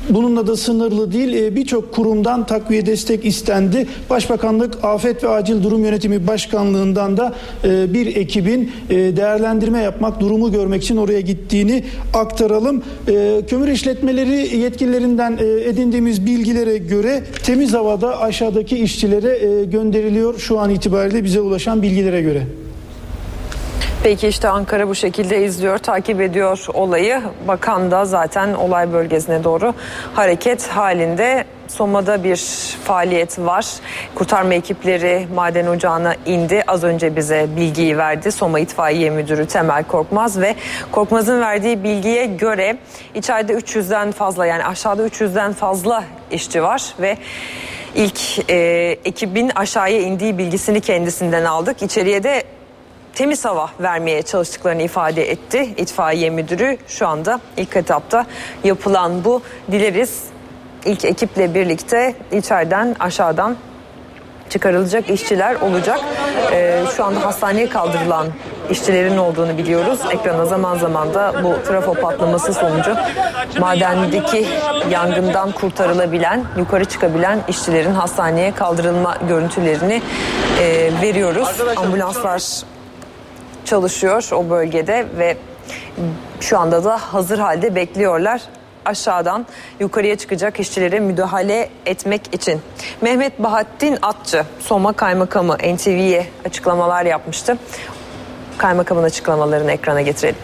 Bununla da sınırlı değil e, birçok kurumdan takviye destek istendi. Başbakanlık Afet ve Acil Durum Yönetimi Başkanlığından da e, bir ekibin e, değerlendirme yapmak, durumu görmek için oraya gittiğini aktaralım. Kömür işletmeleri yetkililerinden edindiğimiz bilgilere göre temiz havada aşağıdaki işçilere gönderiliyor şu an itibariyle bize ulaşan bilgilere göre. Peki işte Ankara bu şekilde izliyor, takip ediyor olayı. Bakan da zaten olay bölgesine doğru hareket halinde. Soma'da bir faaliyet var. Kurtarma ekipleri maden ocağına indi. Az önce bize bilgiyi verdi. Soma İtfaiye Müdürü Temel Korkmaz ve Korkmaz'ın verdiği bilgiye göre içeride 300'den fazla yani aşağıda 300'den fazla işçi var ve ilk e, ekibin aşağıya indiği bilgisini kendisinden aldık. İçeriye de temiz hava vermeye çalıştıklarını ifade etti itfaiye müdürü. Şu anda ilk etapta yapılan bu. Dileriz ilk ekiple birlikte içeriden aşağıdan çıkarılacak işçiler olacak. Ee, şu anda hastaneye kaldırılan işçilerin olduğunu biliyoruz. Ekrana zaman zaman da bu trafo patlaması sonucu madendeki yangından kurtarılabilen, yukarı çıkabilen işçilerin hastaneye kaldırılma görüntülerini e, veriyoruz. Ambulanslar çalışıyor o bölgede ve şu anda da hazır halde bekliyorlar aşağıdan yukarıya çıkacak işçilere müdahale etmek için. Mehmet Bahattin Atçı, Soma Kaymakamı NTV'ye açıklamalar yapmıştı. Kaymakamın açıklamalarını ekrana getirelim.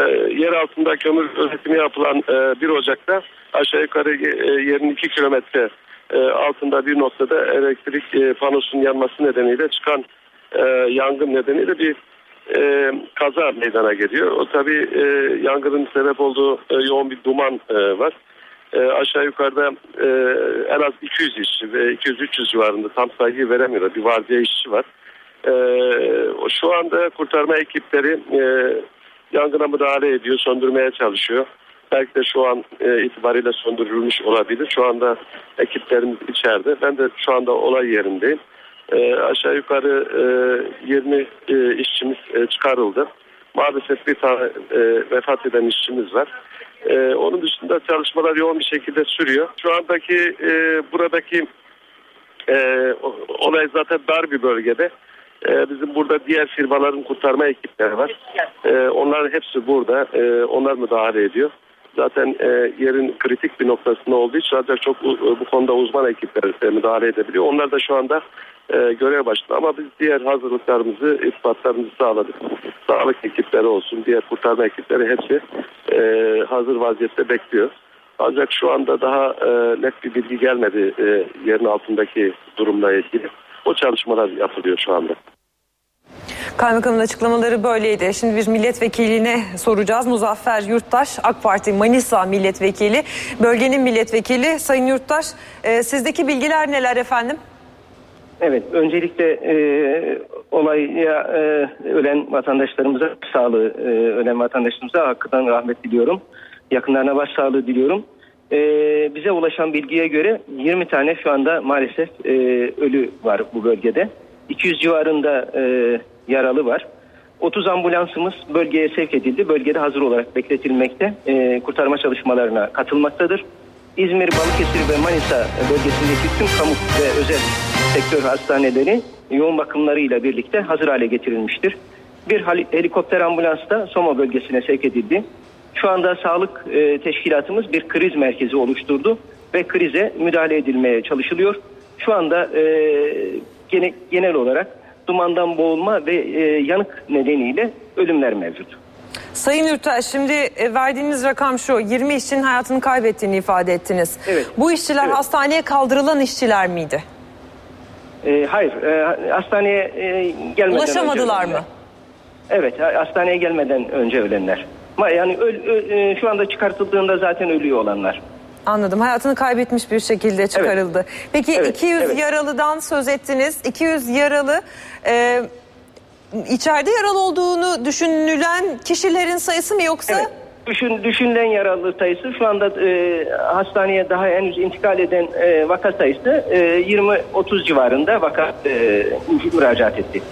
E, yer altında kömür üretimi yapılan e, 1 Ocak'ta aşağı yukarı e, yerin 2 kilometre e, altında bir noktada elektrik e, panosunun yanması nedeniyle çıkan e, yangın nedeniyle bir e, kaza meydana geliyor. O tabii e, yangının sebep olduğu e, yoğun bir duman e, var. E, aşağı yukarıda e, en az 200 işçi ve 200-300 civarında tam sayıyı veremiyor. Bir vardiya işçi var. E, şu anda kurtarma ekipleri e, yangına müdahale ediyor, söndürmeye çalışıyor. Belki de şu an e, itibariyle söndürülmüş olabilir. Şu anda ekiplerimiz içeride. Ben de şu anda olay yerindeyim. E, aşağı yukarı e, 20 e, işçimiz e, çıkarıldı. Maalesef bir tane e, vefat eden işçimiz var. E, onun dışında çalışmalar yoğun bir şekilde sürüyor. Şu andaki e, buradaki e, olay zaten dar bir bölgede. E, bizim burada diğer firmaların kurtarma ekipleri var. E, onların hepsi burada. E, onlar müdahale ediyor. Zaten e, yerin kritik bir noktasında olduğu için ancak çok u- bu konuda uzman ekipler e, müdahale edebiliyor. Onlar da şu anda e, görev başında ama biz diğer hazırlıklarımızı, ispatlarımızı sağladık. Sağlık ekipleri olsun, diğer kurtarma ekipleri hepsi e, hazır vaziyette bekliyor. Ancak şu anda daha e, net bir bilgi gelmedi e, yerin altındaki durumla ilgili. O çalışmalar yapılıyor şu anda. Kaymakamın açıklamaları böyleydi. Şimdi bir milletvekiline soracağız. Muzaffer Yurttaş, AK Parti Manisa milletvekili, bölgenin milletvekili. Sayın Yurttaş, e, sizdeki bilgiler neler efendim? Evet, öncelikle e, olaya e, ölen vatandaşlarımıza sağlığı, e, ölen vatandaşlarımıza hakkından rahmet diliyorum. Yakınlarına başsağlığı diliyorum. E, bize ulaşan bilgiye göre 20 tane şu anda maalesef e, ölü var bu bölgede. 200 civarında e, yaralı var. 30 ambulansımız bölgeye sevk edildi. Bölgede hazır olarak bekletilmekte. E, kurtarma çalışmalarına katılmaktadır. İzmir, Balıkesir ve Manisa bölgesindeki tüm kamu ve özel sektör hastaneleri yoğun bakımlarıyla birlikte hazır hale getirilmiştir. Bir helikopter ambulans da Soma bölgesine sevk edildi. Şu anda sağlık e, teşkilatımız bir kriz merkezi oluşturdu ve krize müdahale edilmeye çalışılıyor. Şu anda e, gene- genel olarak dumandan boğulma ve e, yanık nedeniyle ölümler mevcut. Sayın Yurttaş, şimdi verdiğiniz rakam şu, 20 işçinin hayatını kaybettiğini ifade ettiniz. Evet. Bu işçiler hastaneye kaldırılan işçiler miydi? E, hayır, e, hastaneye e, gelmeden Ulaşamadılar önce mı? Evet, ha- hastaneye gelmeden önce ölenler. Ma- Yani öl- ö- e, şu anda çıkartıldığında zaten ölüyor olanlar. Anladım. Hayatını kaybetmiş bir şekilde çıkarıldı. Peki Evet, 200 evet. yaralıdan söz ettiniz. 200 yaralı e, içeride yaralı olduğunu düşünülen kişilerin sayısı mı yoksa? Evet. Düşün, düşünülen yaralı sayısı şu anda e, hastaneye daha henüz intikal eden e, vaka sayısı e, 20-30 civarında vaka e, müracaat etti.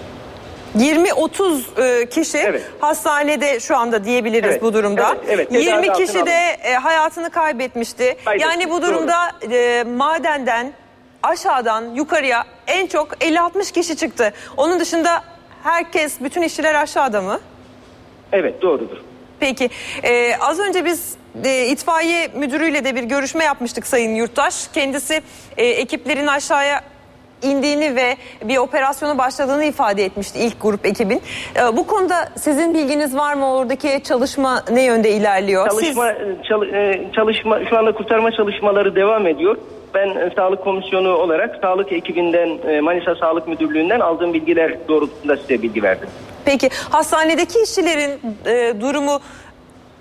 20-30 e, kişi hastanede şu anda diyebiliriz Evet, bu durumda. evet, evet. Tedavi 20 altına kişi de e, hayatını kaybetmişti. Kaybetmiş, yani bu durumda e, madenden aşağıdan yukarıya en çok 50-60 kişi çıktı. Onun dışında herkes, bütün işçiler aşağıda mı? Evet doğrudur. Peki e, az önce biz e, itfaiye müdürüyle de bir görüşme yapmıştık Sayın Yurttaş. Kendisi e, ekiplerin aşağıya indiğini ve bir operasyona başladığını ifade etmişti ilk grup ekibin. E, bu konuda sizin bilginiz var mı? Oradaki çalışma ne yönde ilerliyor? Çalışma, çal- e, çalışma şu anda kurtarma çalışmaları devam ediyor. Ben e, sağlık komisyonu olarak sağlık ekibinden e, Manisa Sağlık Müdürlüğü'nden aldığım bilgiler doğrultusunda size bilgi verdim. Peki hastanedeki işçilerin e, durumu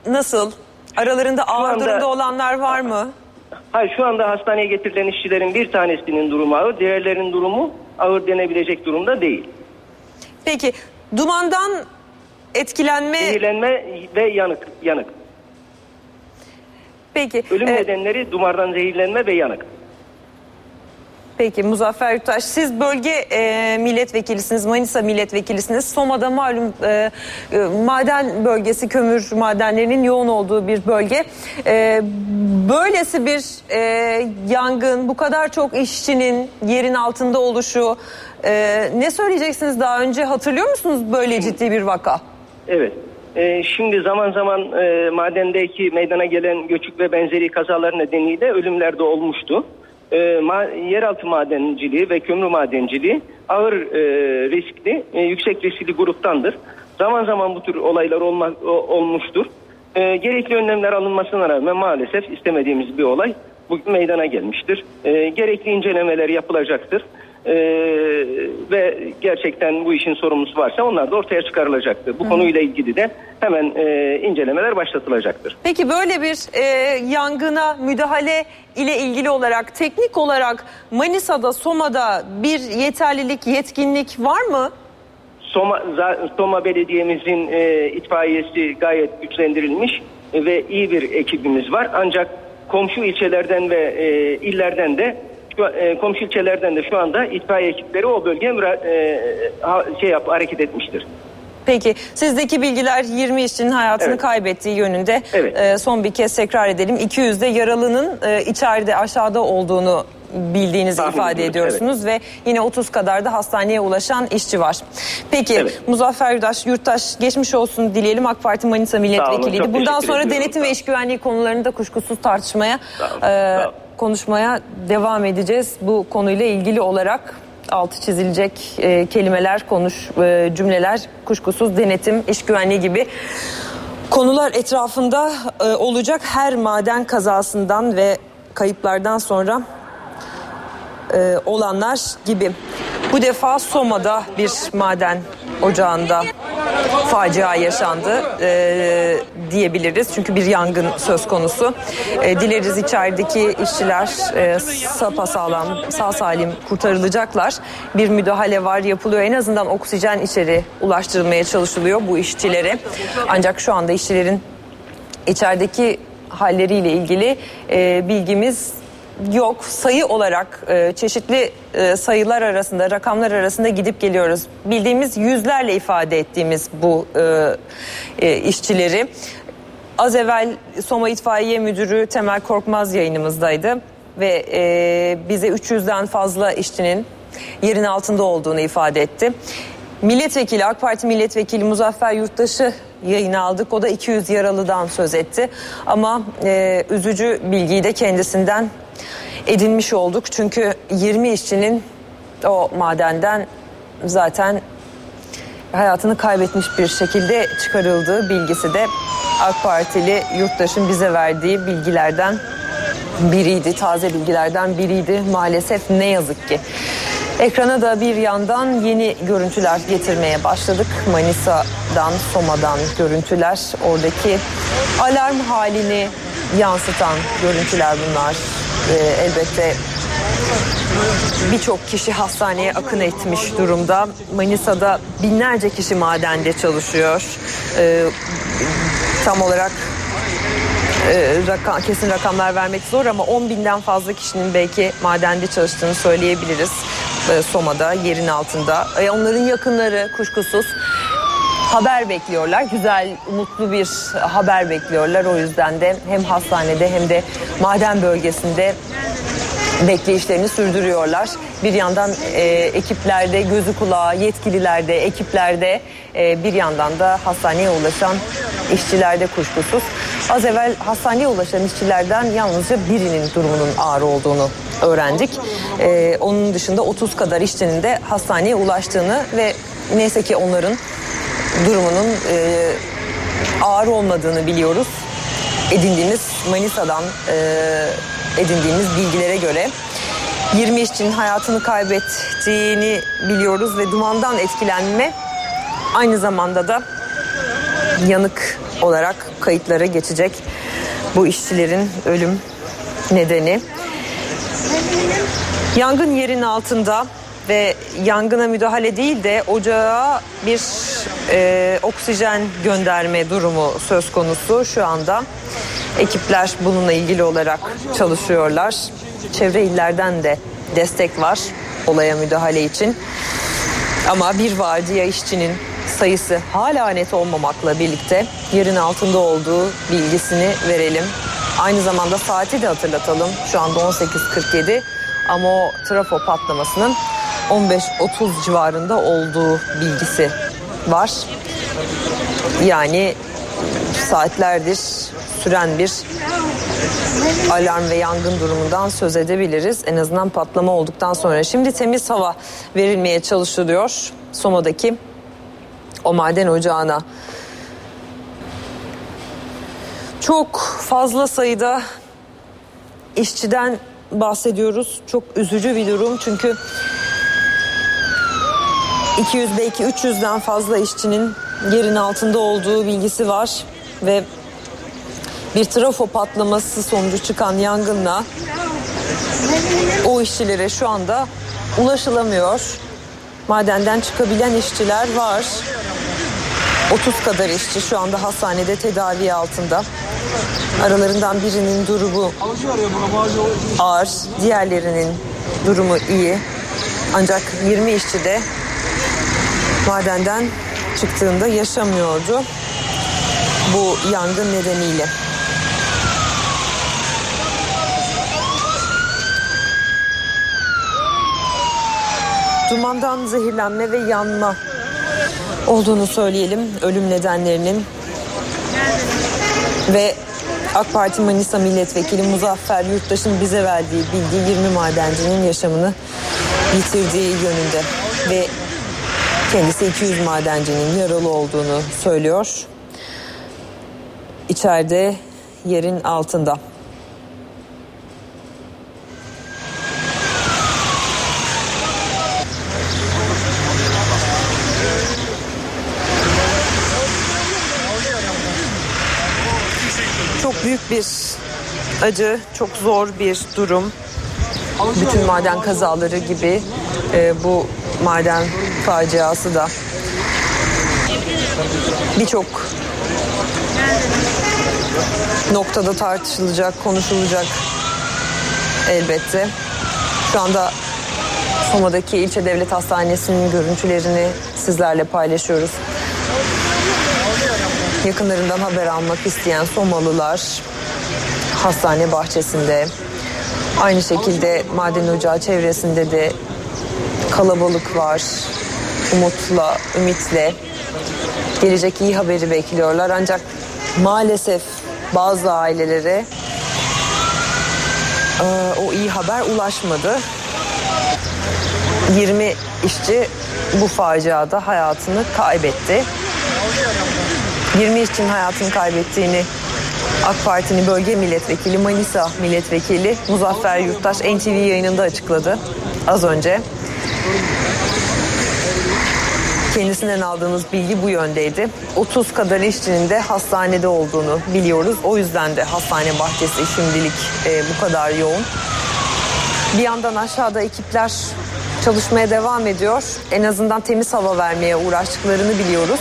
nasıl? Aralarında ağır anda- durumda olanlar var mı? Hayır şu anda hastaneye getirilen işçilerin bir tanesinin durumu ağır, diğerlerinin durumu ağır denebilecek durumda değil. Peki dumandan etkilenme... Zehirlenme ve yanık. yanık. Peki. Ölüm e, nedenleri dumardan zehirlenme ve yanık. Peki Muzaffer Yurttaş siz bölge e, milletvekilisiniz, Manisa milletvekilisiniz. Soma'da malum e, e, maden bölgesi, kömür madenlerinin yoğun olduğu bir bölge. E, böylesi bir e, yangın, bu kadar çok işçinin yerin altında oluşu, e, ne söyleyeceksiniz daha önce hatırlıyor musunuz böyle ciddi bir vaka? Evet. Ee, şimdi zaman zaman e, madendeki meydana gelen göçük ve benzeri kazalar nedeniyle ölümler de olmuştu. Ee, ma- yeraltı madenciliği ve kömür madenciliği ağır e, riskli, e, yüksek riskli gruptandır. Zaman zaman bu tür olaylar olma, o- olmuştur. E, gerekli önlemler alınmasına rağmen maalesef istemediğimiz bir olay bugün meydana gelmiştir. E, gerekli incelemeler yapılacaktır. E, ve gerçekten bu işin sorumlusu varsa onlar da ortaya çıkarılacaktır. Bu konuyla ilgili de hemen e, incelemeler başlatılacaktır. Peki böyle bir e, yangına müdahale ile ilgili olarak teknik olarak Manisa'da, Soma'da bir yeterlilik, yetkinlik var mı? Soma, Soma Belediye'mizin e, itfaiyesi gayet güçlendirilmiş ve iyi bir ekibimiz var. Ancak komşu ilçelerden ve e, illerden de şu, e, komşu ilçelerden de şu anda itfaiye ekipleri o bölgeye e, ha- şey yap hareket etmiştir. Peki sizdeki bilgiler 20 işçinin hayatını Evet. kaybettiği yönünde. Evet. Ee, son bir kez tekrar edelim. 200'de yaralının e, içeride aşağıda olduğunu bildiğinizi Tahmin ifade ediyoruz, ediyorsunuz ve yine 30 kadar da hastaneye ulaşan işçi var. Peki Muzaffer Yurttaş, Yurttaş geçmiş olsun dileyelim AK Parti Manisa milletvekiliydi. Bundan sonra ediyorum. denetim ve iş güvenliği konularını da kuşkusuz tartışmaya e. konuşmaya devam edeceğiz. Bu konuyla ilgili olarak altı çizilecek e, kelimeler, konuş e, cümleler kuşkusuz denetim, iş güvenliği gibi konular etrafında e, olacak her maden kazasından ve kayıplardan sonra e, olanlar gibi. Bu defa Soma'da bir maden ocağında facia yaşandı e, diyebiliriz. Çünkü bir yangın söz konusu. E, dileriz içerideki işçiler e, sapasağlam, sağ salim kurtarılacaklar. Bir müdahale var yapılıyor. En azından oksijen içeri ulaştırılmaya çalışılıyor bu işçilere. Ancak şu anda işçilerin içerideki halleriyle ilgili e, bilgimiz yok. Sayı olarak e, çeşitli e, sayılar arasında, rakamlar arasında gidip geliyoruz. Bildiğimiz yüzlerle ifade ettiğimiz bu e, e, işçileri. Az evvel Soma İtfaiye Müdürü Temel Korkmaz yayınımızdaydı ve e, bize 300'den fazla işçinin yerin altında olduğunu ifade etti. Milletvekili AK Parti milletvekili Muzaffer Yurttaş'ı yayına aldık. O da 200 yaralıdan söz etti. Ama e, üzücü bilgiyi de kendisinden edinmiş olduk. Çünkü 20 işçinin o madenden zaten hayatını kaybetmiş bir şekilde çıkarıldığı bilgisi de AK Partili yurttaşın bize verdiği bilgilerden biriydi. Taze bilgilerden biriydi maalesef ne yazık ki. Ekrana da bir yandan yeni görüntüler getirmeye başladık. Manisa'dan, Soma'dan görüntüler. Oradaki alarm halini yansıtan görüntüler bunlar. Ee, elbette birçok kişi hastaneye akın etmiş durumda. Manisa'da binlerce kişi madende çalışıyor. Ee, tam olarak e, rakam, kesin rakamlar vermek zor ama 10 binden fazla kişinin belki madende çalıştığını söyleyebiliriz. E, Soma'da yerin altında. E, onların yakınları kuşkusuz haber bekliyorlar. Güzel, umutlu bir haber bekliyorlar. O yüzden de hem hastanede hem de maden bölgesinde bekleyişlerini sürdürüyorlar. Bir yandan e, ekiplerde gözü kulağı, yetkililerde, ekiplerde e, bir yandan da hastaneye ulaşan işçilerde kuşkusuz. Az evvel hastaneye ulaşan işçilerden yalnızca birinin durumunun ağır olduğunu öğrendik. E, onun dışında 30 kadar işçinin de hastaneye ulaştığını ve neyse ki onların durumunun e, ağır olmadığını biliyoruz. Edindiğimiz Manisa'dan e, edindiğimiz bilgilere göre 20 işçinin hayatını kaybettiğini biliyoruz ve dumandan etkilenme aynı zamanda da yanık olarak kayıtlara geçecek bu işçilerin ölüm nedeni. Yangın yerin altında ve yangına müdahale değil de ocağa bir e, oksijen gönderme durumu söz konusu şu anda. Ekipler bununla ilgili olarak çalışıyorlar. Çevre illerden de destek var olaya müdahale için. Ama bir vardiya işçinin sayısı hala net olmamakla birlikte yerin altında olduğu bilgisini verelim. Aynı zamanda saati de hatırlatalım. Şu anda 18.47 ama o trafo patlamasının 15.30 civarında olduğu bilgisi var. Yani saatlerdir süren bir alarm ve yangın durumundan söz edebiliriz. En azından patlama olduktan sonra. Şimdi temiz hava verilmeye çalışılıyor. Soma'daki o maden ocağına. Çok fazla sayıda işçiden bahsediyoruz. Çok üzücü bir durum çünkü 200 belki 300'den fazla işçinin yerin altında olduğu bilgisi var ve bir trafo patlaması sonucu çıkan yangınla o işçilere şu anda ulaşılamıyor. madenden çıkabilen işçiler var. 30 kadar işçi şu anda hastanede tedavi altında. Aralarından birinin durumu ağır, diğerlerinin durumu iyi. Ancak 20 işçi de madenden çıktığında yaşamıyordu bu yangın nedeniyle. Dumandan zehirlenme ve yanma olduğunu söyleyelim ölüm nedenlerinin ve AK Parti Manisa Milletvekili Muzaffer Yurttaş'ın bize verdiği bilgi 20 madencinin yaşamını yitirdiği yönünde ve kendisi 200 madencinin yaralı olduğunu söylüyor. İçeride yerin altında. Çok büyük bir acı, çok zor bir durum. Bütün maden kazaları gibi e, bu maden faciası da birçok noktada tartışılacak, konuşulacak elbette. Şu anda Soma'daki ilçe devlet hastanesinin görüntülerini sizlerle paylaşıyoruz. Yakınlarından haber almak isteyen Somalılar hastane bahçesinde. Aynı şekilde maden ocağı çevresinde de kalabalık var. Umutla, ümitle gelecek iyi haberi bekliyorlar. Ancak maalesef bazı ailelere e, o iyi haber ulaşmadı. 20 işçi bu faciada hayatını kaybetti. 20 işçinin hayatını kaybettiğini AK Parti'nin bölge milletvekili Manisa milletvekili Muzaffer Yurttaş NTV yayınında açıkladı az önce. Kendisinden aldığımız bilgi bu yöndeydi. 30 kadar işçinin de hastanede olduğunu biliyoruz. O yüzden de hastane bahçesi şimdilik e, bu kadar yoğun. Bir yandan aşağıda ekipler çalışmaya devam ediyor. En azından temiz hava vermeye uğraştıklarını biliyoruz.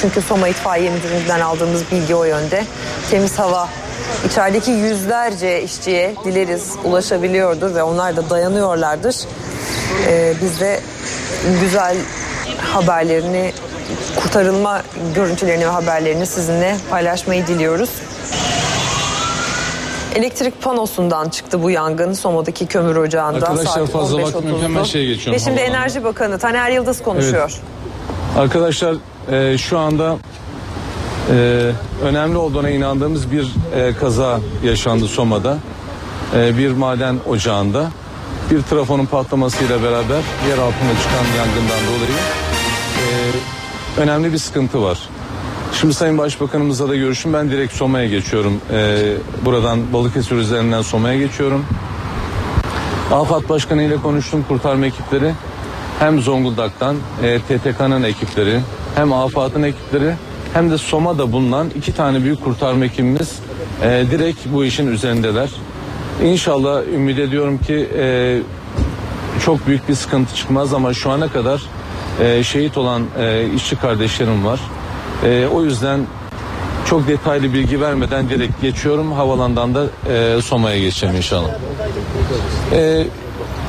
Çünkü Soma İtfaiye Müdürlüğü'nden aldığımız bilgi o yönde. Temiz hava içerideki yüzlerce işçiye dileriz ulaşabiliyordur ve onlar da dayanıyorlardır. Ee, biz de güzel haberlerini, kurtarılma görüntülerini ve haberlerini sizinle paylaşmayı diliyoruz. Elektrik panosundan çıktı bu yangın Soma'daki kömür ocağında. Arkadaşlar fazla 15.30'du. vaktim yok. Hemen şeye geçiyorum, Ve şimdi havadan. Enerji Bakanı Taner Yıldız konuşuyor. Arkadaşlar e, şu anda e, önemli olduğuna inandığımız bir e, kaza yaşandı Soma'da. E, bir maden ocağında. Bir trafonun patlamasıyla beraber yer altında çıkan yangından dolayı e, önemli bir sıkıntı var. Şimdi Sayın Başbakanımızla da görüşüm. Ben direkt Soma'ya geçiyorum. E, buradan Balıkesir üzerinden Soma'ya geçiyorum. AFAD Başkanı ile konuştum kurtarma ekipleri. Hem Zonguldak'tan e, TTK'nın ekipleri hem AFAD'ın ekipleri hem de Soma'da bulunan iki tane büyük kurtarma ekibimiz e, direkt bu işin üzerindeler. İnşallah ümit ediyorum ki e, çok büyük bir sıkıntı çıkmaz ama şu ana kadar e, şehit olan e, işçi kardeşlerim var. E, o yüzden çok detaylı bilgi vermeden direkt geçiyorum. Havalandan da e, Soma'ya geçeceğim inşallah. E,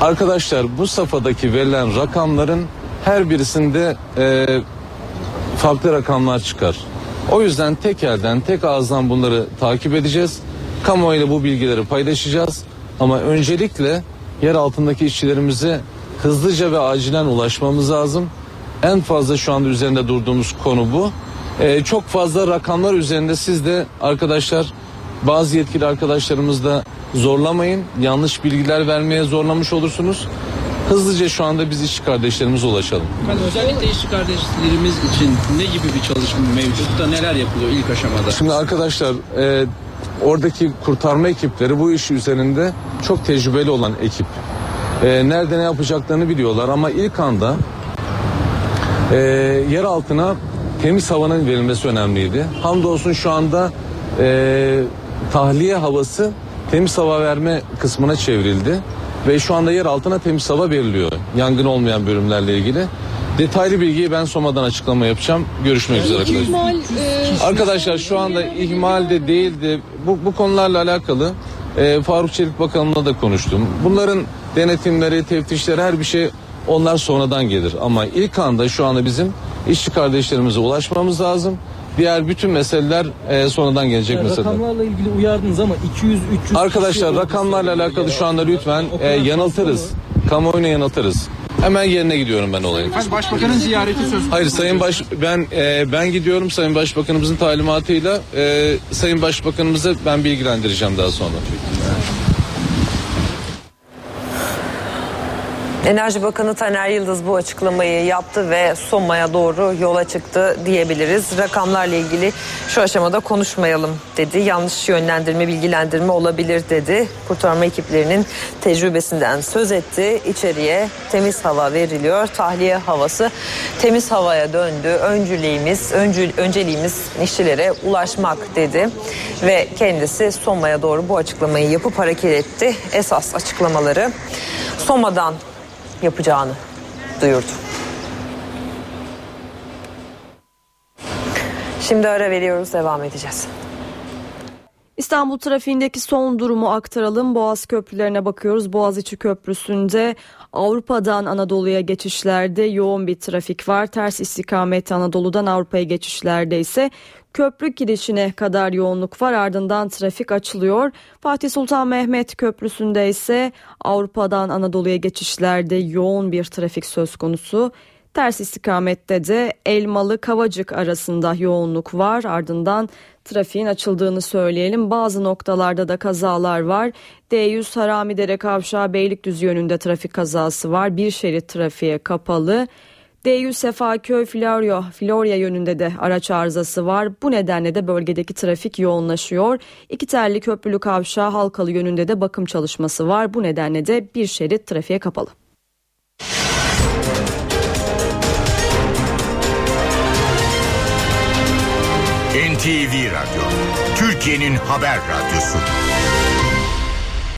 arkadaşlar bu safhadaki verilen rakamların her birisinde e, farklı rakamlar çıkar. O yüzden tek elden tek ağızdan bunları takip edeceğiz. Kamuoyuyla bu bilgileri paylaşacağız. Ama öncelikle yer altındaki işçilerimize hızlıca ve acilen ulaşmamız lazım. En fazla şu anda üzerinde durduğumuz konu bu. Ee, çok fazla rakamlar üzerinde siz de arkadaşlar bazı yetkili arkadaşlarımız da zorlamayın. Yanlış bilgiler vermeye zorlamış olursunuz. Hızlıca şu anda biz işçi kardeşlerimize ulaşalım. Efendim özellikle işçi kardeşlerimiz için ne gibi bir çalışma mevcut da neler yapılıyor ilk aşamada? Şimdi arkadaşlar e, oradaki kurtarma ekipleri bu iş üzerinde çok tecrübeli olan ekip. E, nerede ne yapacaklarını biliyorlar ama ilk anda e, yer altına temiz havanın verilmesi önemliydi. Hamdolsun şu anda e, tahliye havası temiz hava verme kısmına çevrildi. ve şu anda yer altına temiz hava veriliyor. Yangın olmayan bölümlerle ilgili. Detaylı bilgiyi ben Soma'dan açıklama yapacağım. Görüşmek üzere arkadaşlar. İhmal, e, Arkadaşlar şu anda ihmal de değildi. Bu, bu konularla alakalı e, Faruk Çelik Bakanı'na da konuştum. Bunların denetimleri, teftişleri her bir şey onlar sonradan gelir. Ama ilk anda şu anda bizim işçi kardeşlerimize ulaşmamız lazım. Diğer bütün meseleler e, sonradan gelecek Yani meseleler. rakamlarla ilgili uyardınız ama 200-300 Arkadaşlar rakamlarla alakalı şu anda lütfen e, yanıltırız. Kamuoyunu yanıltırız. Hemen yerine gidiyorum ben olayın. Başbakanın ziyareti söz Hayır Sayın Baş ben e, ben gidiyorum Sayın Başbakanımızın talimatıyla e, Sayın Başbakanımızı ben bilgilendireceğim daha sonra. Enerji Bakanı Taner Yıldız bu açıklamayı yaptı ve Soma'ya doğru yola çıktı diyebiliriz. Rakamlarla ilgili şu aşamada konuşmayalım dedi. Yanlış yönlendirme, bilgilendirme olabilir dedi. Kurtarma ekiplerinin tecrübesinden söz etti. İçeriye temiz hava veriliyor. Tahliye havası temiz havaya döndü. Öncülüğümüz, öncül, önceliğimiz işçilere ulaşmak dedi. Ve kendisi Soma'ya doğru bu açıklamayı yapıp hareket etti. Esas açıklamaları Soma'dan yapacağını duyurdu. Şimdi ara veriyoruz, devam edeceğiz. İstanbul trafiğindeki son durumu aktaralım. Boğaz köprülerine bakıyoruz. Boğaziçi Köprüsü'nde Avrupa'dan Anadolu'ya geçişlerde yoğun bir trafik var. Ters istikamet Anadolu'dan Avrupa'ya geçişlerde ise köprü girişine kadar yoğunluk var. Ardından trafik açılıyor. Fatih Sultan Mehmet Köprüsü'nde ise Avrupa'dan Anadolu'ya geçişlerde yoğun bir trafik söz konusu. Ters istikamette de Elmalı Kavacık arasında yoğunluk var. Ardından trafiğin açıldığını söyleyelim. Bazı noktalarda da kazalar var. D100 Haramidere Kavşağı Beylikdüzü yönünde trafik kazası var. Bir şerit trafiğe kapalı. D100 Sefaköy Florya, Florya yönünde de araç arızası var. Bu nedenle de bölgedeki trafik yoğunlaşıyor. İki telli köprülü kavşağı Halkalı yönünde de bakım çalışması var. Bu nedenle de bir şerit trafiğe kapalı. NTV Radyo, Türkiye'nin haber radyosu.